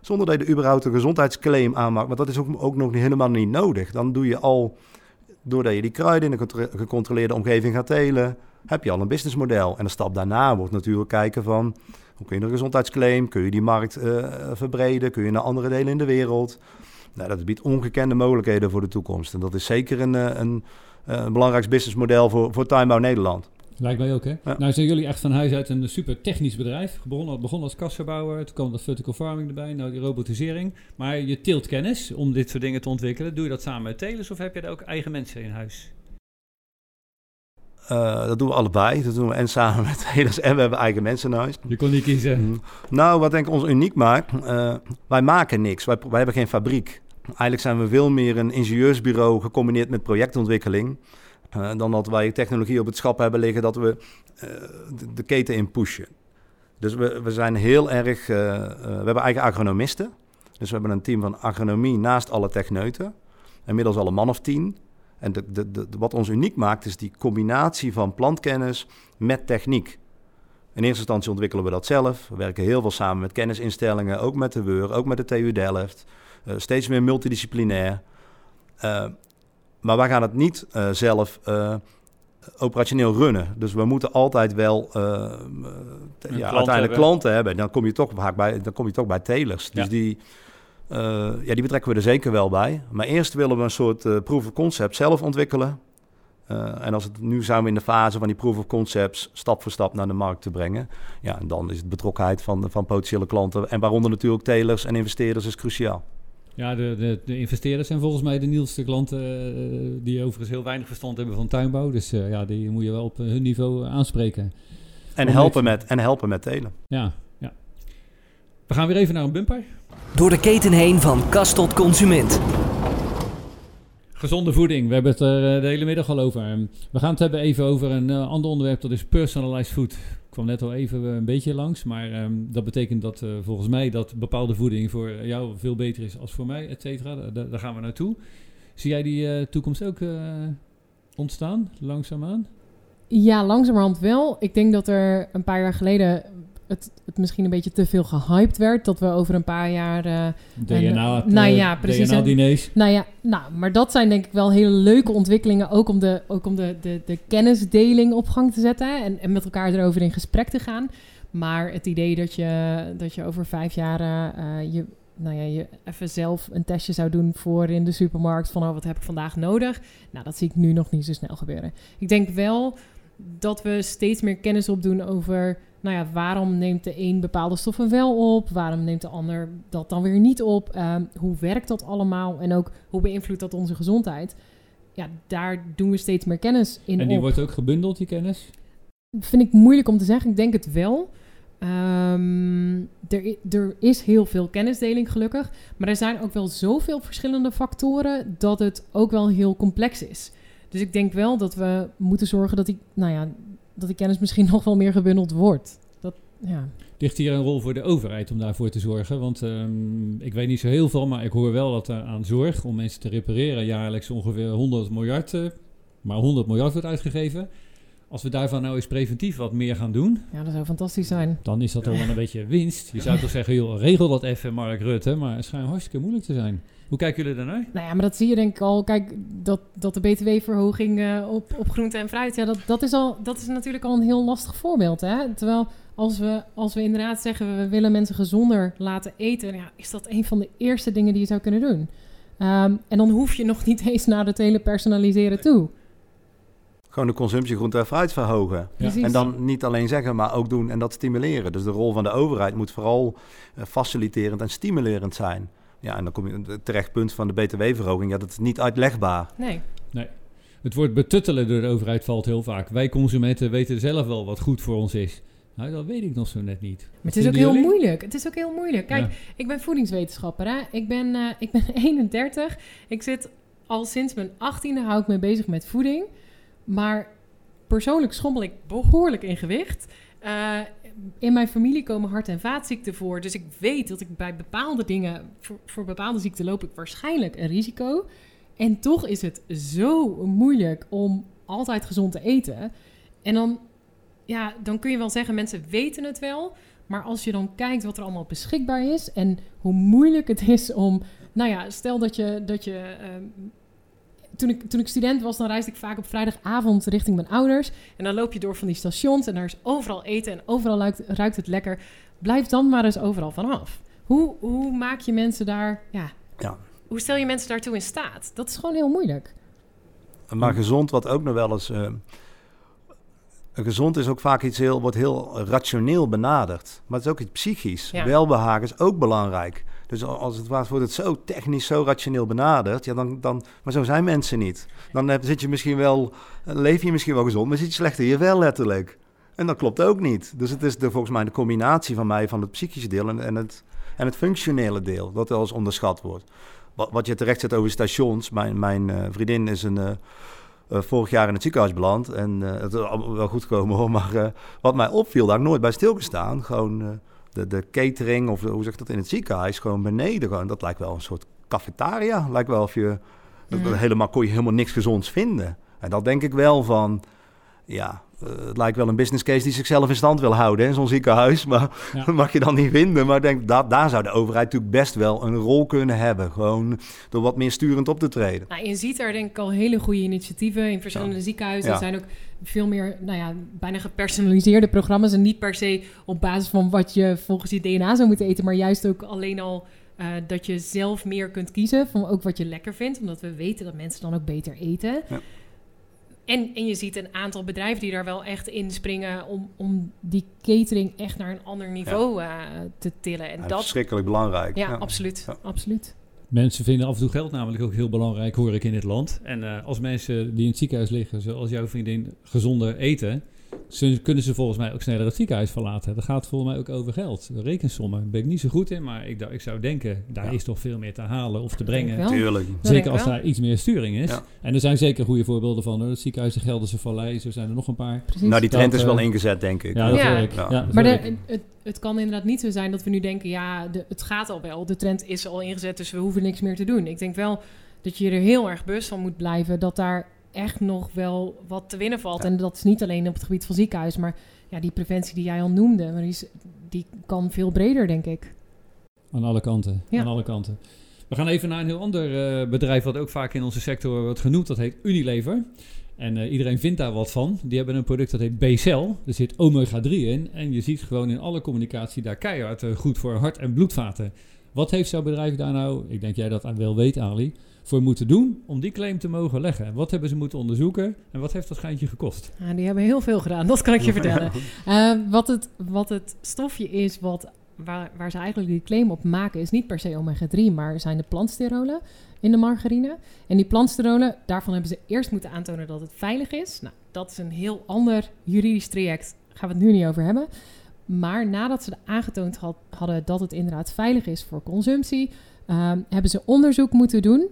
zonder dat je er überhaupt een gezondheidsclaim aanmaakt, want dat is ook, ook nog niet, helemaal niet nodig. Dan doe je al, doordat je die kruiden in een gecontroleerde omgeving gaat telen, heb je al een businessmodel. En de stap daarna wordt natuurlijk kijken van... hoe kun je een gezondheidsclaim, kun je die markt uh, verbreden... kun je naar andere delen in de wereld. Nou, dat biedt ongekende mogelijkheden voor de toekomst. En dat is zeker een, een, een, een belangrijk businessmodel voor, voor Tuinbouw Nederland. Lijkt mij ook, hè? Ja. Nou zijn jullie echt van huis uit een super technisch bedrijf. Begonnen, begon als kassenbouwer, toen kwam dat vertical farming erbij, nou die robotisering. Maar je teelt kennis om dit soort dingen te ontwikkelen. Doe je dat samen met telers of heb je er ook eigen mensen in huis? Uh, dat doen we allebei. Dat doen we en samen met telers en we hebben eigen mensen in huis. Je kon niet kiezen. Mm. Nou, wat denk ik ons uniek maakt, uh, wij maken niks. Wij, wij hebben geen fabriek. Eigenlijk zijn we veel meer een ingenieursbureau gecombineerd met projectontwikkeling. Uh, dan dat wij technologie op het schap hebben liggen dat we de, de, keten in pushen. Dus we, we zijn heel erg. we hebben eigen agronomisten. Dus we hebben een team van agronomie naast alle techneuten. Inmiddels al een man of tien. En de, de, de, wat ons uniek maakt is die combinatie van plantkennis met techniek. In eerste instantie ontwikkelen we dat zelf. We werken heel veel samen met kennisinstellingen, ook met de WUR, ook met de TU Delft. Uh, steeds meer multidisciplinair. Uh, maar wij gaan het niet uh, zelf operationeel runnen. Dus we moeten altijd wel ja, klant uiteindelijk hebben. klanten hebben. Dan kom je toch vaak bij, dan kom je toch bij telers. Dus ja. die uh, ja, die betrekken we er zeker wel bij. Maar eerst willen we een soort uh, proof of concept zelf ontwikkelen. Uh, en als het, nu zijn we in de fase van die proof of concepts stap voor stap naar de markt te brengen. Ja, en dan is het betrokkenheid van, van potentiële klanten en waaronder natuurlijk telers en investeerders is cruciaal. Ja, de, de, de investeerders zijn volgens mij de nieuwste klanten die overigens heel weinig verstand hebben van tuinbouw. Dus ja, die moet je wel op hun niveau aanspreken. En helpen, met, en helpen met telen. Ja, ja. We gaan weer even naar een bumper. Door de keten heen van kast tot consument. Gezonde voeding, we hebben het er eh, de hele middag al over. Ehm, we gaan het hebben even over een uh, ander onderwerp, dat is personalized food. Ik kwam net al even uh, een beetje langs, maar um, dat betekent dat uh, volgens mij dat bepaalde voeding voor jou veel beter is als voor mij, et cetera. Da daar gaan we naartoe. Zie jij die toekomst ook ontstaan, langzaamaan? Ja, langzamerhand wel. Ik denk dat er een paar jaar geleden het, het misschien een beetje te veel gehyped werd. Dat we over een paar jaar... Uh, DNA, en, nou ja, precies. DNA-diners. Nou ja, nou, maar dat zijn denk ik wel hele leuke ontwikkelingen. Ook om de, ook om de, de, de kennisdeling op gang te zetten. En, en met elkaar erover in gesprek te gaan. Maar het idee dat je, dat je over vijf jaar uh, je, nou ja, je even zelf een testje zou doen voor in de supermarkt. Van oh, wat heb ik vandaag nodig? Nou, dat zie ik nu nog niet zo snel gebeuren. Ik denk wel dat we steeds meer kennis opdoen over nou ja, waarom neemt de een bepaalde stoffen wel op? Waarom neemt de ander dat dan weer niet op? Ehm, hoe werkt dat allemaal? En ook hoe beïnvloedt dat onze gezondheid? Ja, daar doen we steeds meer kennis in. En die wordt ook gebundeld, die kennis? Vind ik moeilijk om te zeggen. Ik denk het wel. Um, er, er, is heel veel kennisdeling gelukkig. Maar er zijn ook wel zoveel verschillende factoren dat het ook wel heel complex is. Dus ik denk wel dat we moeten zorgen dat die, nou ja, dat die kennis misschien nog wel meer gebundeld wordt. Dat, ja. Ligt hier een rol voor de overheid om daarvoor te zorgen? Want um, ik weet niet zo heel veel, maar ik hoor wel dat er aan zorg om mensen te repareren jaarlijks ongeveer 100 miljard, uh, maar 100 miljard wordt uitgegeven. Als we daarvan nou eens preventief wat meer gaan doen. Ja, dat zou fantastisch zijn. Dan is dat ook wel een beetje winst. Je zou toch zeggen, joh, regel dat even, Mark Rutte. Maar het schijnt hartstikke moeilijk te zijn. Hoe kijken jullie daarnaar? Nou ja, maar dat zie je denk ik al. Kijk, dat, dat de btw-verhoging uh, op, op groente en fruit... Ja, dat, dat, is al, dat is natuurlijk al een heel lastig voorbeeld. Hè? Terwijl als we, als we inderdaad zeggen... we willen mensen gezonder laten eten... Ja, is dat een van de eerste dingen die je zou kunnen doen. Um, en dan hoef je nog niet eens naar het hele personaliseren toe. Gewoon de consumptie groente en fruit verhogen. Ja. En dan niet alleen zeggen, maar ook doen en dat stimuleren. Dus de rol van de overheid moet vooral uh, faciliterend en stimulerend zijn. Ja, en dan kom je het terecht punt van de btw-verhoging. Ja, dat is niet uitlegbaar. Nee. Nee. Het woord betuttelen door de overheid valt heel vaak. Wij consumenten weten zelf wel wat goed voor ons is. Nou, dat weet ik nog zo net niet. Maar het is ook heel moeilijk. Het is ook heel moeilijk. Kijk, ik ben voedingswetenschapper. Hè? Ik, ben, uh, ik ben 31. Ik zit al sinds mijn 18e hou ik me bezig met voeding. Maar persoonlijk schommel ik behoorlijk in gewicht. Uh, in mijn familie komen hart- en vaatziekten voor. Dus ik weet dat ik bij bepaalde dingen, voor, bepaalde ziekten loop ik waarschijnlijk een risico. En toch is het zo moeilijk om altijd gezond te eten. En dan, ja, dan kun je wel zeggen, mensen weten het wel. Maar als je dan kijkt wat er allemaal beschikbaar is en hoe moeilijk het is om, nou ja, stel dat je, dat je uh, toen ik, toen ik student was, dan reisde ik vaak op vrijdagavond richting mijn ouders. En dan loop je door van die stations en daar is overal eten en overal ruikt, ruikt het lekker. Blijf dan maar eens overal vanaf. Hoe, hoe maak je mensen daar, ja, ja, hoe stel je mensen daartoe in staat? Dat is gewoon heel moeilijk. Maar gezond, wat ook nog wel eens... Uh, gezond is ook vaak iets heel, wordt heel rationeel benaderd. Maar het is ook iets psychisch. Welbehagen is ook belangrijk. Dus als het waard wordt het zo technisch, zo rationeel benaderd, ja, dan, dan, maar zo zijn mensen niet. Dan zit je misschien wel, leef je misschien wel gezond, maar zit je slechter hier wel letterlijk. En dat klopt ook niet. Dus het is de, volgens mij de combinatie van mij van het psychische deel en, het, en het functionele deel, dat wel eens onderschat wordt. Wat, wat je terecht zet over stations, mijn, mijn uh, vriendin is een... Uh, vorig jaar in het ziekenhuis beland. En uh, het is wel goed gekomen hoor. Maar wat mij opviel, daar nooit bij stilgestaan. Gewoon de, de catering of de, hoe zeg ik dat in het ziekenhuis, gewoon beneden. Gewoon, dat lijkt wel een soort cafetaria. Lijkt wel of je. Mm. helemaal, kon je helemaal niks gezonds vinden. En dat denk ik wel van. Ja, het lijkt wel een business case die zichzelf in stand wil houden in zo'n ziekenhuis. Maar ja. dat mag je dan niet vinden. Maar ik denk, dat, daar zou de overheid natuurlijk best wel een rol kunnen hebben. Gewoon door wat meer sturend op te treden. Nou, je ziet er denk ik al hele goede initiatieven in verschillende ja. ziekenhuizen. Er zijn ook veel meer, nou ja, bijna gepersonaliseerde programma's. En niet per se op basis van wat je volgens je DNA zou moeten eten. Maar juist ook alleen al uh, dat je zelf meer kunt kiezen van ook wat je lekker vindt. Omdat we weten dat mensen dan ook beter eten. Ja. En, en je ziet een aantal bedrijven die daar wel echt in springen om, om die catering echt naar een ander niveau ja. uh, te tillen. En ja, dat verschrikkelijk belangrijk. Ja, absoluut. absoluut. Mensen vinden af en toe geld namelijk ook heel belangrijk, hoor ik in dit land. En uh, als mensen die in het ziekenhuis liggen, zoals jouw vriendin, gezonder eten, ze, kunnen ze volgens mij ook sneller het ziekenhuis verlaten. Dat gaat volgens mij ook over geld. De rekensommen daar ben ik niet zo goed in, maar ik, ik zou denken, daar ja. is toch veel meer te halen of te brengen. Tuurlijk. Zeker als daar iets meer sturing is. Ja. En er zijn zeker goede voorbeelden van. Het ziekenhuis de Gelderse Vallei, zo zijn er nog een paar. Precies. Nou, die trend dat, is wel uh, ingezet, denk ik. Ja, dat ja. ik. Ja. maar de, het, het kan inderdaad niet zo zijn dat we nu denken, ja, de, het gaat al wel. De trend is al ingezet, dus we hoeven niks meer te doen. Ik denk wel dat je er heel erg bewust van moet blijven dat daar echt nog wel wat te winnen valt. Ja. En dat is niet alleen op het gebied van ziekenhuis, maar ja, die preventie die jij al noemde, maar die, is, die kan veel breder, denk ik. Aan alle kanten. Ja. Aan alle kanten. We gaan even naar een heel ander uh, bedrijf wat ook vaak in onze sector wordt genoemd. Dat heet Unilever. En uh, iedereen vindt daar wat van. Die hebben een product dat heet B-cell. Er zit omega-3 in. En je ziet gewoon in alle communicatie daar keihard uh, goed voor hart- en bloedvaten. Wat heeft jouw bedrijf daar nou, ik denk jij dat wel weet Ali, voor moeten doen om die claim te mogen leggen? Wat hebben ze moeten onderzoeken en wat heeft dat geintje gekost? Ja, die hebben heel veel gedaan, dat kan ik je vertellen. Uh, wat, het, wat het stofje is wat, waar, waar ze eigenlijk die claim op maken is niet per se omega-3, maar zijn de plantsterolen in de margarine. En die plantsterolen, daarvan hebben ze eerst moeten aantonen dat het veilig is. Nou, dat is een heel ander juridisch traject, daar gaan we het nu niet over hebben. Maar nadat ze aangetoond had, hadden dat het inderdaad veilig is voor consumptie, um, hebben ze onderzoek moeten doen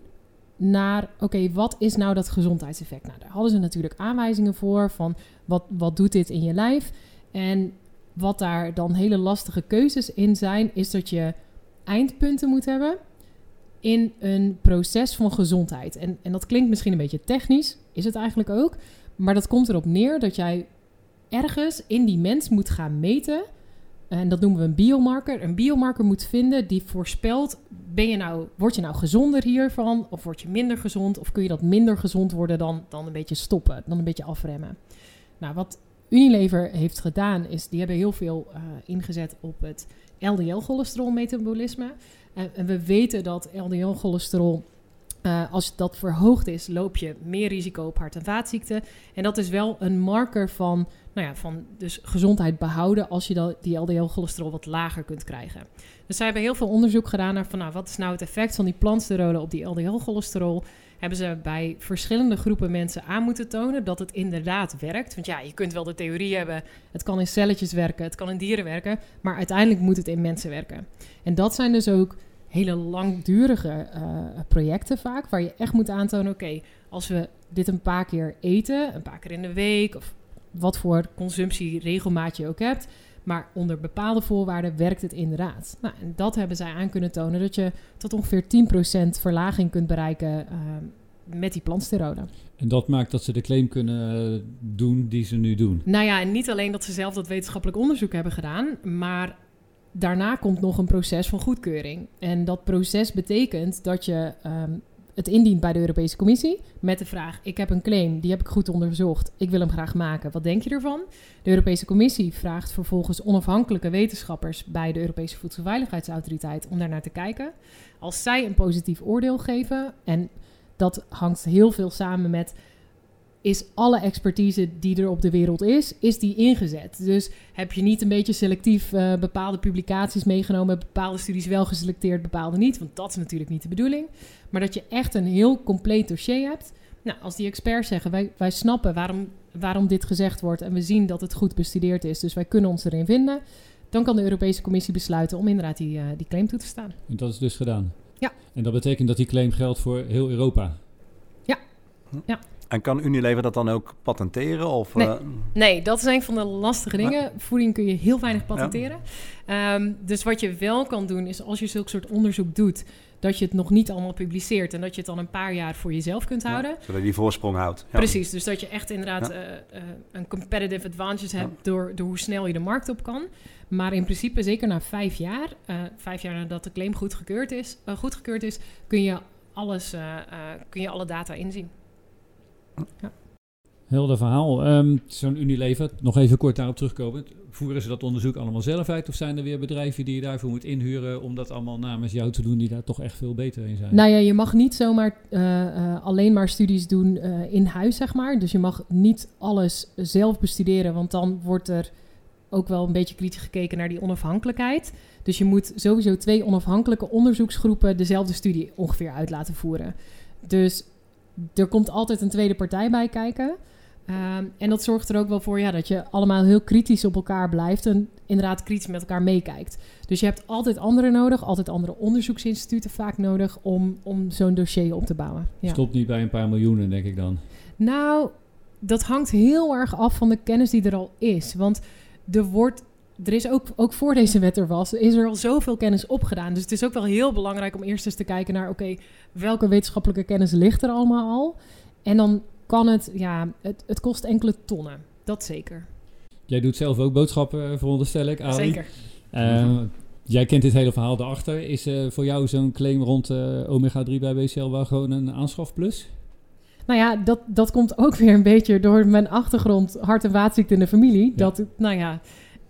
naar, oké, wat is nou dat gezondheidseffect? Nou, daar hadden ze natuurlijk aanwijzingen voor van wat, wat doet dit in je lijf? En wat daar dan hele lastige keuzes in zijn, is dat je eindpunten moet hebben in een proces van gezondheid. En, en dat klinkt misschien een beetje technisch, is het eigenlijk ook. Maar dat komt erop neer dat jij ergens in die mens moet gaan meten. En dat noemen we een biomarker. Een biomarker moet vinden die voorspelt: ben je nou, word je nou gezonder hiervan? Of word je minder gezond? Of kun je dat minder gezond worden dan, dan een beetje stoppen, dan een beetje afremmen? Nou, wat Unilever heeft gedaan, is die hebben heel veel uh, ingezet op het LDL-cholesterol-metabolisme. En we weten dat LDL-cholesterol uh, als dat verhoogd is, loop je meer risico op hart- en vaatziekten. En dat is wel een marker van, nou ja, van dus gezondheid behouden als je die LDL-cholesterol wat lager kunt krijgen. Dus zij hebben heel veel onderzoek gedaan naar van, nou, wat is nou het effect van die plantsterolen op die LDL-cholesterol. Hebben ze bij verschillende groepen mensen aan moeten tonen dat het inderdaad werkt. Want ja, je kunt wel de theorie hebben, het kan in celletjes werken, het kan in dieren werken, maar uiteindelijk moet het in mensen werken. En dat zijn dus ook hele langdurige uh, projecten vaak, waar je echt moet aantonen, oké, als we dit een paar keer eten, een paar keer in de week, of wat voor consumptieregelmaat je ook hebt, maar onder bepaalde voorwaarden werkt het inderdaad. Nou, en dat hebben zij aan kunnen tonen, dat je tot ongeveer 10% verlaging kunt bereiken uh, met die plantsterolen. En dat maakt dat ze de claim kunnen doen die ze nu doen? Nou ja, en niet alleen dat ze zelf dat wetenschappelijk onderzoek hebben gedaan, maar daarna komt nog een proces van goedkeuring. En dat proces betekent dat je um, het indient bij de Europese Commissie met de vraag: Ik heb een claim, die heb ik goed onderzocht, ik wil hem graag maken. Wat denk je ervan? De Europese Commissie vraagt vervolgens onafhankelijke wetenschappers bij de Europese Voedselveiligheidsautoriteit om daar naar te kijken. Als zij een positief oordeel geven, en dat hangt heel veel samen met is alle expertise die er op de wereld is, is die ingezet. Dus heb je niet een beetje selectief uh, bepaalde publicaties meegenomen, bepaalde studies wel geselecteerd, bepaalde niet, want dat is natuurlijk niet de bedoeling. Maar dat je echt een heel compleet dossier hebt. Nou, als die experts zeggen, wij, wij snappen waarom, waarom dit gezegd wordt en we zien dat het goed bestudeerd is, dus wij kunnen ons erin vinden, dan kan de Europese Commissie besluiten om inderdaad die, uh, die claim toe te staan. En dat is dus gedaan? Ja. En dat betekent dat die claim geldt voor heel Europa? Ja. ja. En kan Unilever dat dan ook patenteren? Of, nee. Uh... nee, dat is een van de lastige dingen. Voeding kun je heel weinig patenteren. Ja. Um, dus wat je wel kan doen, is als je zulk soort onderzoek doet, dat je het nog niet allemaal publiceert en dat je het dan een paar jaar voor jezelf kunt houden. Ja, zodat je die voorsprong houdt. Ja. Precies, dus dat je echt inderdaad uh, uh, een competitive advantage hebt door, door hoe snel je de markt op kan. Maar in principe, zeker na vijf jaar, vijf jaar nadat de claim goedgekeurd is, goedgekeurd is kun, je alles, kun je alle data inzien. Ja. Helder verhaal. Um, Zo'n Unilever, nog even kort daarop terugkomen. Voeren ze dat onderzoek allemaal zelf uit? Of zijn er weer bedrijven die je daarvoor moet inhuren om dat allemaal namens jou te doen, die daar toch echt veel beter in zijn? Nou ja, je mag niet zomaar uh, uh, alleen maar studies doen uh, in huis, zeg maar. Dus je mag niet alles zelf bestuderen, want dan wordt er ook wel een beetje kritisch gekeken naar die onafhankelijkheid. Dus je moet sowieso twee onafhankelijke onderzoeksgroepen dezelfde studie ongeveer uit laten voeren. Dus er komt altijd een tweede partij bij kijken. Um, en dat zorgt er ook wel voor ja, dat je allemaal heel kritisch op elkaar blijft en inderdaad kritisch met elkaar meekijkt. Dus je hebt altijd anderen nodig, altijd andere onderzoeksinstituten vaak nodig om, om zo'n dossier op te bouwen. Ja. Stopt niet bij een paar miljoenen, denk ik dan. Nou, dat hangt heel erg af van de kennis die er al is. Want er wordt er is ook, ook voor deze wet er was, is er al zoveel kennis opgedaan. Dus het is ook wel heel belangrijk om eerst eens te kijken naar, oké, welke wetenschappelijke kennis ligt er allemaal al? En dan kan het, ja, het, het kost enkele tonnen. Dat zeker. Jij doet zelf ook boodschappen, veronderstel ik, Ali. Zeker. Uh, jij kent dit hele verhaal erachter. Is uh, voor jou zo'n claim rond uh, omega-3 bij BCL wel gewoon een aanschafplus? Nou ja, dat, dat komt ook weer een beetje door mijn achtergrond hart- en vaatziekte in de familie. Ja. Dat, nou ja,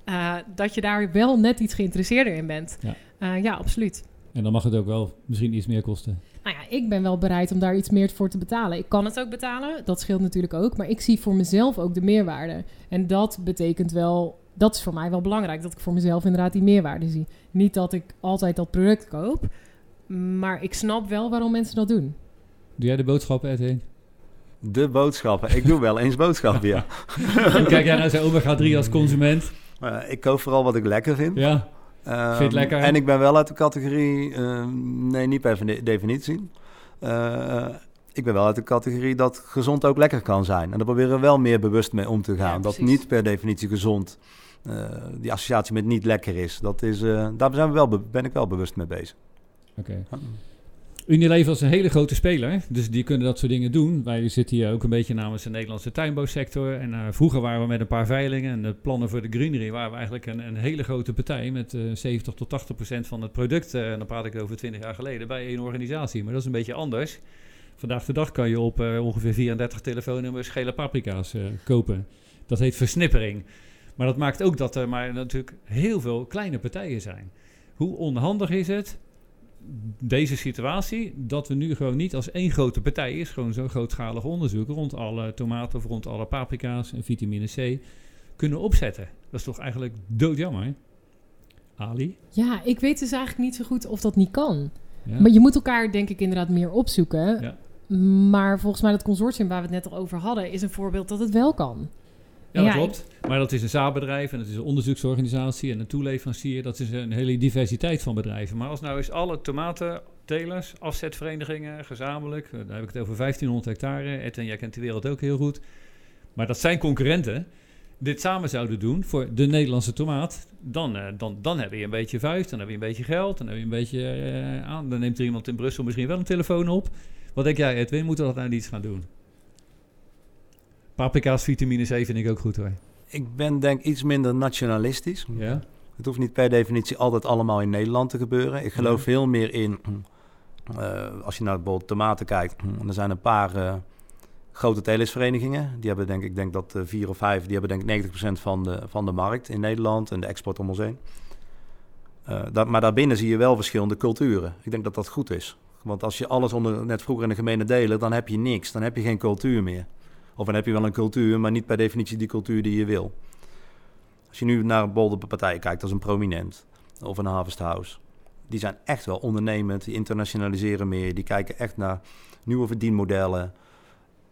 uh, dat je daar wel net iets geïnteresseerder in bent. Ja. Uh, ja, absoluut. En dan mag het ook wel misschien iets meer kosten. Nou ja, ik ben wel bereid om daar iets meer voor te betalen. Ik kan het ook betalen, dat scheelt natuurlijk ook. Maar ik zie voor mezelf ook de meerwaarde. En dat betekent wel, dat is voor mij wel belangrijk, dat ik voor mezelf inderdaad die meerwaarde zie. Niet dat ik altijd dat product koop, maar ik snap wel waarom mensen dat doen. Doe jij de boodschappen, Ed De boodschappen. Ik doe wel eens boodschappen, ja. Kijk jij naar zo'n omega-3 als consument? Uh, ik koop vooral wat ik lekker vind. Ja. Um, vind je het lekker? En ik ben wel uit de categorie, uh, nee, niet per de definitie. Uh, ik ben wel uit de categorie dat gezond ook lekker kan zijn. En daar proberen we wel meer bewust mee om te gaan. Ja, dat niet per definitie gezond, die associatie met niet lekker is. Dat is daar zijn we wel ben ik wel bewust mee bezig. Oké. Okay. Unilever is een hele grote speler, dus die kunnen dat soort dingen doen. Wij zitten hier ook een beetje namens de Nederlandse tuinbouwsector. En uh, vroeger waren we met een paar veilingen en de plannen voor de greenery waren we eigenlijk een, een hele grote partij met uh, 70 tot 80 procent van het product. Uh, en dan praat ik over 20 jaar geleden bij één organisatie. Maar dat is een beetje anders. Vandaag de dag kan je op ongeveer 34 telefoonnummers gele paprika's kopen. Dat heet versnippering. Maar dat maakt ook dat er maar natuurlijk heel veel kleine partijen zijn. Hoe onhandig is het deze situatie, dat we nu gewoon niet als één grote partij is, gewoon zo'n grootschalig onderzoek rond alle tomaten of rond alle paprika's en vitamine C kunnen opzetten. Dat is toch eigenlijk doodjammer, Ali? Ja, ik weet dus eigenlijk niet zo goed of dat niet kan. Ja. Maar je moet elkaar denk ik inderdaad meer opzoeken. Ja. Maar volgens mij dat consortium waar we het net al over hadden, is een voorbeeld dat het wel kan. Ja, dat klopt. Maar dat is een zaalbedrijf en het is een onderzoeksorganisatie en een toeleverancier. Dat is een hele diversiteit van bedrijven. Maar als nou eens alle tomatentelers, afzetverenigingen, gezamenlijk... daar heb ik het over 1500 hectare. Ed en jij kent de wereld ook heel goed. Maar dat zijn concurrenten. Dit samen zouden doen voor de Nederlandse tomaat... dan, uh, dan, dan heb je een beetje vuist, dan heb je een beetje geld... dan heb je een beetje uh, aan. Dan neemt er iemand in Brussel misschien wel een telefoon op. Wat denk jij, Edwin? Moeten we dat nou iets gaan doen? Paprika's vitamine C vind ik ook goed hoor. Ik ben denk iets minder nationalistisch. Ja. Het hoeft niet per definitie altijd allemaal in Nederland te gebeuren. Ik geloof ja. veel meer in, uh, als je naar bijvoorbeeld tomaten kijkt, er zijn een paar uh, grote telersverenigingen. Die hebben denk ik, denk dat uh, vier of vijf, die hebben denk ik 90% van de, van de markt in Nederland en de export om ons heen. Dat, maar daarbinnen zie je wel verschillende culturen. Ik denk dat dat goed is. Want als je alles onder, net vroeger in de gemene delen, dan heb je niks. Dan heb je geen cultuur meer. Of dan heb je wel een cultuur, maar niet per definitie die cultuur die je wil. Als je nu naar bijvoorbeeld partijen kijkt als een Prominent of een Harvest House. Die zijn echt wel ondernemend, die internationaliseren meer. Die kijken echt naar nieuwe verdienmodellen.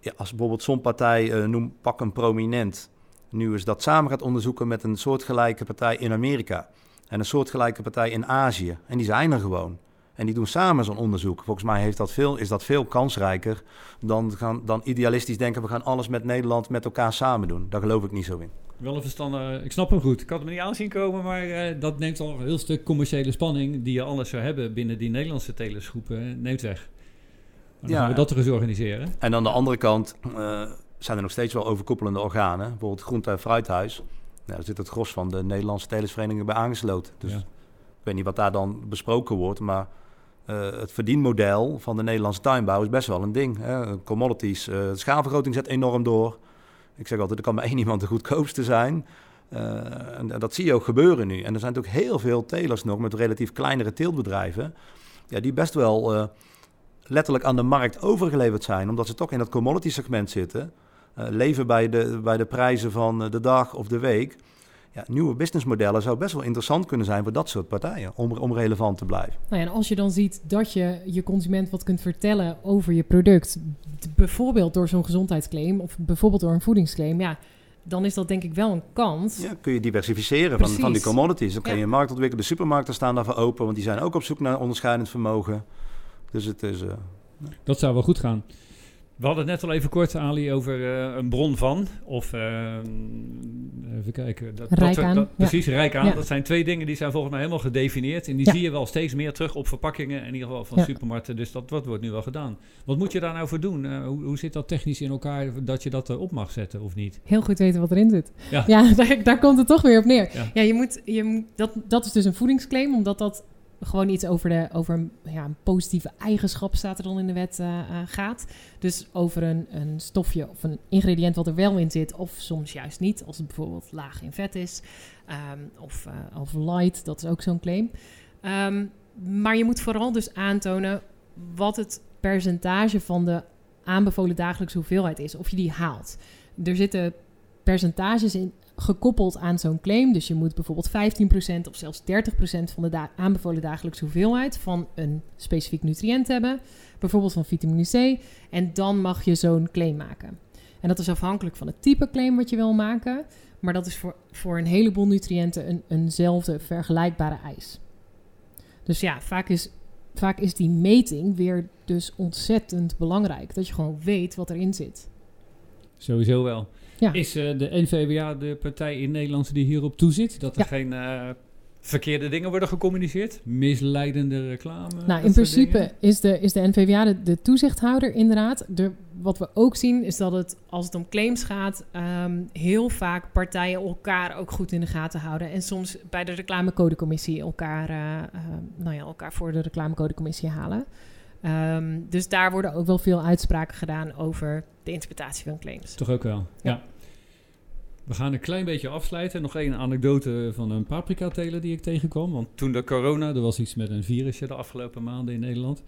Ja, als bijvoorbeeld zo'n partij, uh, noem pak een Prominent. Nu is dat samen gaat onderzoeken met een soortgelijke partij in Amerika. En een soortgelijke partij in Azië. En die zijn er gewoon. En die doen samen zo'n onderzoek. Volgens mij heeft dat veel, is dat veel kansrijker dan, gaan, dan idealistisch denken... we gaan alles met Nederland met elkaar samen doen. Daar geloof ik niet zo in. Wel een verstandig. Ik snap hem goed. Ik had hem niet aanzien komen, maar uh, dat neemt al een heel stuk commerciële spanning die je anders zou hebben binnen die Nederlandse telesgroepen, neemt weg. Dan ja, gaan we dat er eens organiseren. En aan de andere kant uh, zijn er nog steeds wel overkoepelende organen. Bijvoorbeeld Groente- en Fruithuis. Nou, daar zit het gros van de Nederlandse telesverenigingen bij aangesloten. Dus ik weet niet wat daar dan besproken wordt, maar uh, het verdienmodel van de Nederlandse tuinbouw is best wel een ding. Hè. Commodities, uh, de schaalvergroting zet enorm door. Ik zeg altijd, er kan maar één iemand de goedkoopste zijn. Uh, en dat zie je ook gebeuren nu. En er zijn natuurlijk heel veel telers nog met relatief kleinere teeltbedrijven... Ja, die best wel letterlijk aan de markt overgeleverd zijn... omdat ze toch in dat commodity segment zitten... leven bij de, bij de prijzen van de dag of de week ja, nieuwe businessmodellen zou best wel interessant kunnen zijn voor dat soort partijen, om, om relevant te blijven. Nou ja, en als je dan ziet dat je je consument wat kunt vertellen over je product, bijvoorbeeld door zo'n gezondheidsclaim of bijvoorbeeld door een voedingsclaim, ja, dan is dat denk ik wel een kans. Ja, kun je diversificeren van, van die commodities. Dan kun je een markt ontwikkelen. De supermarkten staan daarvoor open, want die zijn ook op zoek naar onderscheidend vermogen. Dus het is... Uh, dat zou wel goed gaan. We hadden het net al even kort, Ali, over uh, een bron van. Of uh, even kijken. Dat, rijk dat, aan. Dat, precies, rijk aan. Dat zijn twee dingen die zijn volgens mij helemaal gedefinieerd. En die zie je wel steeds meer terug op verpakkingen. In ieder geval van supermarkten. Dus dat, wordt nu wel gedaan. Wat moet je daar nou voor doen? Uh, hoe, hoe, zit dat technisch in elkaar dat je dat erop mag zetten of niet? Heel goed weten wat erin zit. Ja, daar, daar, komt het toch weer op neer. Ja, je moet, je, dat, dat is dus een voedingsclaim. Omdat dat gewoon iets over, de, over ja, een positieve eigenschap staat er dan in de wet uh, gaat. Dus over een, een stofje of een ingrediënt wat er wel in zit, of soms juist niet, als het bijvoorbeeld laag in vet is. Um, of, uh, of light, dat is ook zo'n claim. Um, maar je moet vooral dus aantonen wat het percentage van de aanbevolen dagelijkse hoeveelheid is, of je die haalt. Er zitten percentages in gekoppeld aan zo'n claim. Dus je moet bijvoorbeeld 15% of zelfs 30% van de aanbevolen dagelijkse hoeveelheid van een specifiek nutriënt hebben, bijvoorbeeld van vitamine C. En dan mag je zo'n claim maken. En dat is afhankelijk van het type claim wat je wil maken, maar dat is voor, voor een heleboel nutriënten een, eenzelfde vergelijkbare eis. Dus ja, vaak is, vaak is die meting weer dus ontzettend belangrijk. Dat je gewoon weet wat erin zit. Sowieso wel. Is uh, de NVWA de partij in Nederland die hierop toezit? Dat er geen uh, verkeerde dingen worden gecommuniceerd? Misleidende reclame? Nou, in principe is de, is de NVWA de, de toezichthouder inderdaad. De, wat we ook zien is dat het, als het om claims gaat, um, heel vaak partijen elkaar ook goed in de gaten houden. En soms bij de reclamecodecommissie elkaar, uh, nou ja, elkaar voor de reclamecodecommissie halen. Um, dus daar worden ook wel veel uitspraken gedaan over de interpretatie van claims. Toch ook wel, ja. We gaan een klein beetje afsluiten. Nog één anekdote van een paprika-teler die ik tegenkwam. Want toen de corona, er was iets met een virusje de afgelopen maanden in Nederland.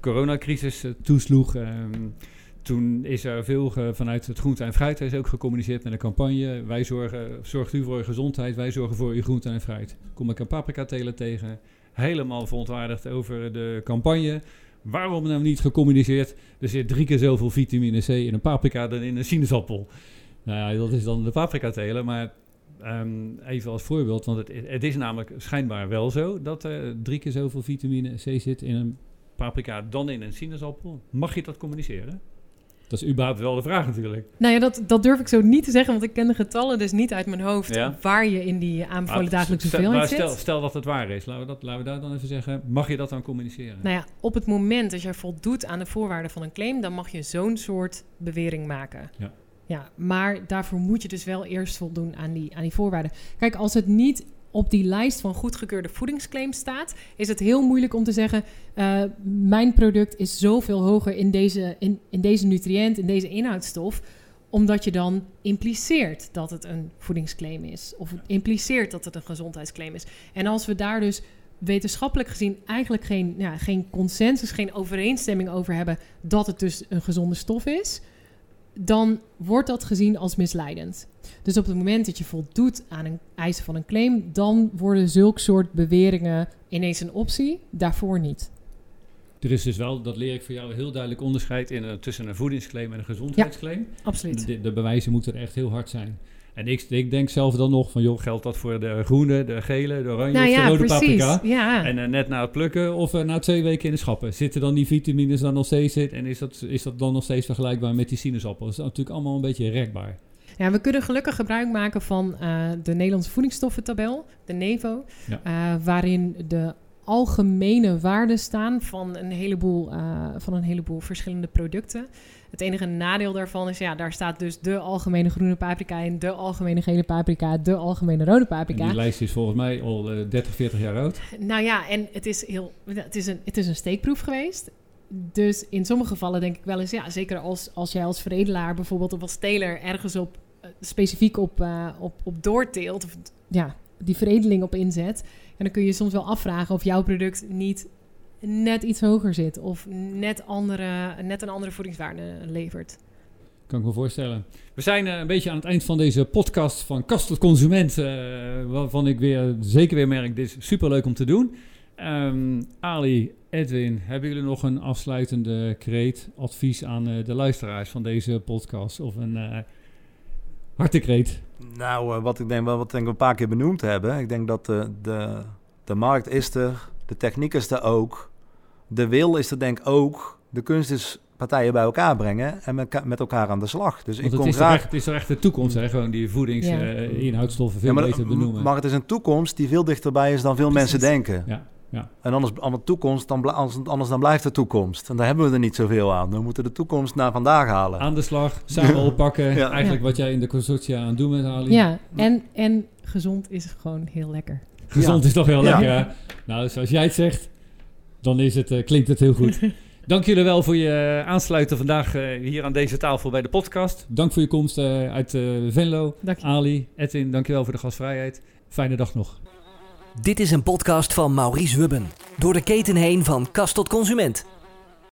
Coronacrisis uh, toesloeg. Um, toen is er veel vanuit het groente- en fruit is ook gecommuniceerd met een campagne. Wij zorgen, zorgt u voor uw gezondheid, wij zorgen voor uw groente en fruit. Kom ik een paprika-teler tegen, helemaal verontwaardigd over de campagne. Waarom nou niet gecommuniceerd? Er zit drie keer zoveel vitamine C in een paprika dan in een sinaasappel. Nou ja, dat is dan de paprika telen, maar um, even als voorbeeld, want het, het, is namelijk schijnbaar wel zo dat er drie keer zoveel vitamine C zit in een paprika dan in een sinaasappel. Mag je dat communiceren? Dat is überhaupt wel de vraag natuurlijk. Nou ja, dat, dat durf ik zo niet te zeggen, want ik ken de getallen dus niet uit mijn hoofd waar je in die aanbevolen dagelijkse hoeveelheid zit. Stel, stel dat het waar is, laten we, dat, laten we daar dan even zeggen. Mag je dat dan communiceren? Nou ja, op het moment dat jij voldoet aan de voorwaarden van een claim, dan mag je zo'n soort bewering maken. Ja. Ja, maar daarvoor moet je dus wel eerst voldoen aan die, aan die voorwaarden. Kijk, als het niet op die lijst van goedgekeurde voedingsclaims staat, is het heel moeilijk om te zeggen: uh, mijn product is zoveel hoger in deze, in, in deze nutriënt, in deze inhoudstof omdat je dan impliceert dat het een voedingsclaim is. Of impliceert dat het een gezondheidsclaim is. En als we daar dus wetenschappelijk gezien eigenlijk geen, ja, geen consensus, geen overeenstemming over hebben dat het dus een gezonde stof is, dan wordt dat gezien als misleidend. Dus op het moment dat je voldoet aan een eisen van een claim, dan worden zulk soort beweringen ineens een optie, daarvoor niet. Er is dus wel, dat leer ik voor jou, heel duidelijk onderscheid in, uh, tussen een voedingsclaim en een gezondheidsclaim. Absoluut. De, de, bewijzen moeten er echt heel hard zijn. En ik, ik, denk zelf dan nog van, joh, geldt dat voor de groene, de gele, de oranje nou of ja, de rode precies. paprika? Ja. En uh, net na het plukken of uh, na twee weken in de schappen. Zitten dan die vitamines dan nog steeds in? En is dat, is dat dan nog steeds vergelijkbaar met die sinaasappel? Dat is natuurlijk allemaal een beetje rekbaar. Ja, we kunnen gelukkig gebruik maken van uh, de Nederlandse voedingsstoffentabel, de NEVO, ja. waarin de algemene waarden staan van een, heleboel, van een heleboel verschillende producten. Het enige nadeel daarvan is, ja, daar staat dus de algemene groene paprika in, de algemene gele paprika, de algemene rode paprika. En die lijst is volgens mij al uh, 30, 40 jaar oud. Nou ja, en het is, heel, het is, een, het is een steekproef geweest. Dus in sommige gevallen denk ik wel eens, ja, zeker als, als jij als veredelaar bijvoorbeeld of als teler ergens op uh, specifiek op, uh, op, op doorteelt, of ja, die veredeling op inzet. En dan kun je soms wel afvragen of jouw product niet net iets hoger zit of net, andere, net een andere voedingswaarde levert. Kan ik me voorstellen. We zijn uh, een beetje aan het eind van deze podcast van Kast tot Consument, uh, waarvan ik weer zeker weer merk, dit is superleuk om te doen. Um, Ali, Edwin, hebben jullie nog een afsluitende kreet, advies aan uh, de luisteraars van deze podcast of een uh, hartekreet? Nou, wat ik denk wel wat ik denk een paar keer benoemd hebben. Ik denk dat de, de, de markt is er, de techniek is er ook, de wil is er denk ik ook. De kunst is partijen bij elkaar brengen en met, met elkaar aan de slag. Dus Want ik kom is graag... echt, het is toch echt de toekomst, hè? Gewoon die voedingsinhoudstoffen Ja. uh, veel ja, beter benoemen. Maar het is een toekomst die veel dichterbij is dan veel Precies. mensen denken. Ja, ja. En anders, anders, toekomst, dan, anders, anders dan blijft de toekomst. En daar hebben we er niet zoveel aan. We moeten de toekomst naar vandaag halen. Aan de slag, samen oppakken. Ja. Eigenlijk Ja. wat jij in de consortia aan het doen bent, Ali. Ja, en, en gezond is gewoon heel lekker. Gezond Ja. is toch heel Ja. lekker, hè? Nou, zoals jij het zegt, dan is het, uh, klinkt het heel goed. Dank jullie wel voor je aansluiten vandaag uh, hier aan deze tafel bij de podcast. Dank voor je komst uh, uit Venlo. Dank je. Ali, Edwin, dankjewel voor de gastvrijheid. Fijne dag nog. Dit is een podcast van Maurice Hubben. Door de keten heen van kast tot consument.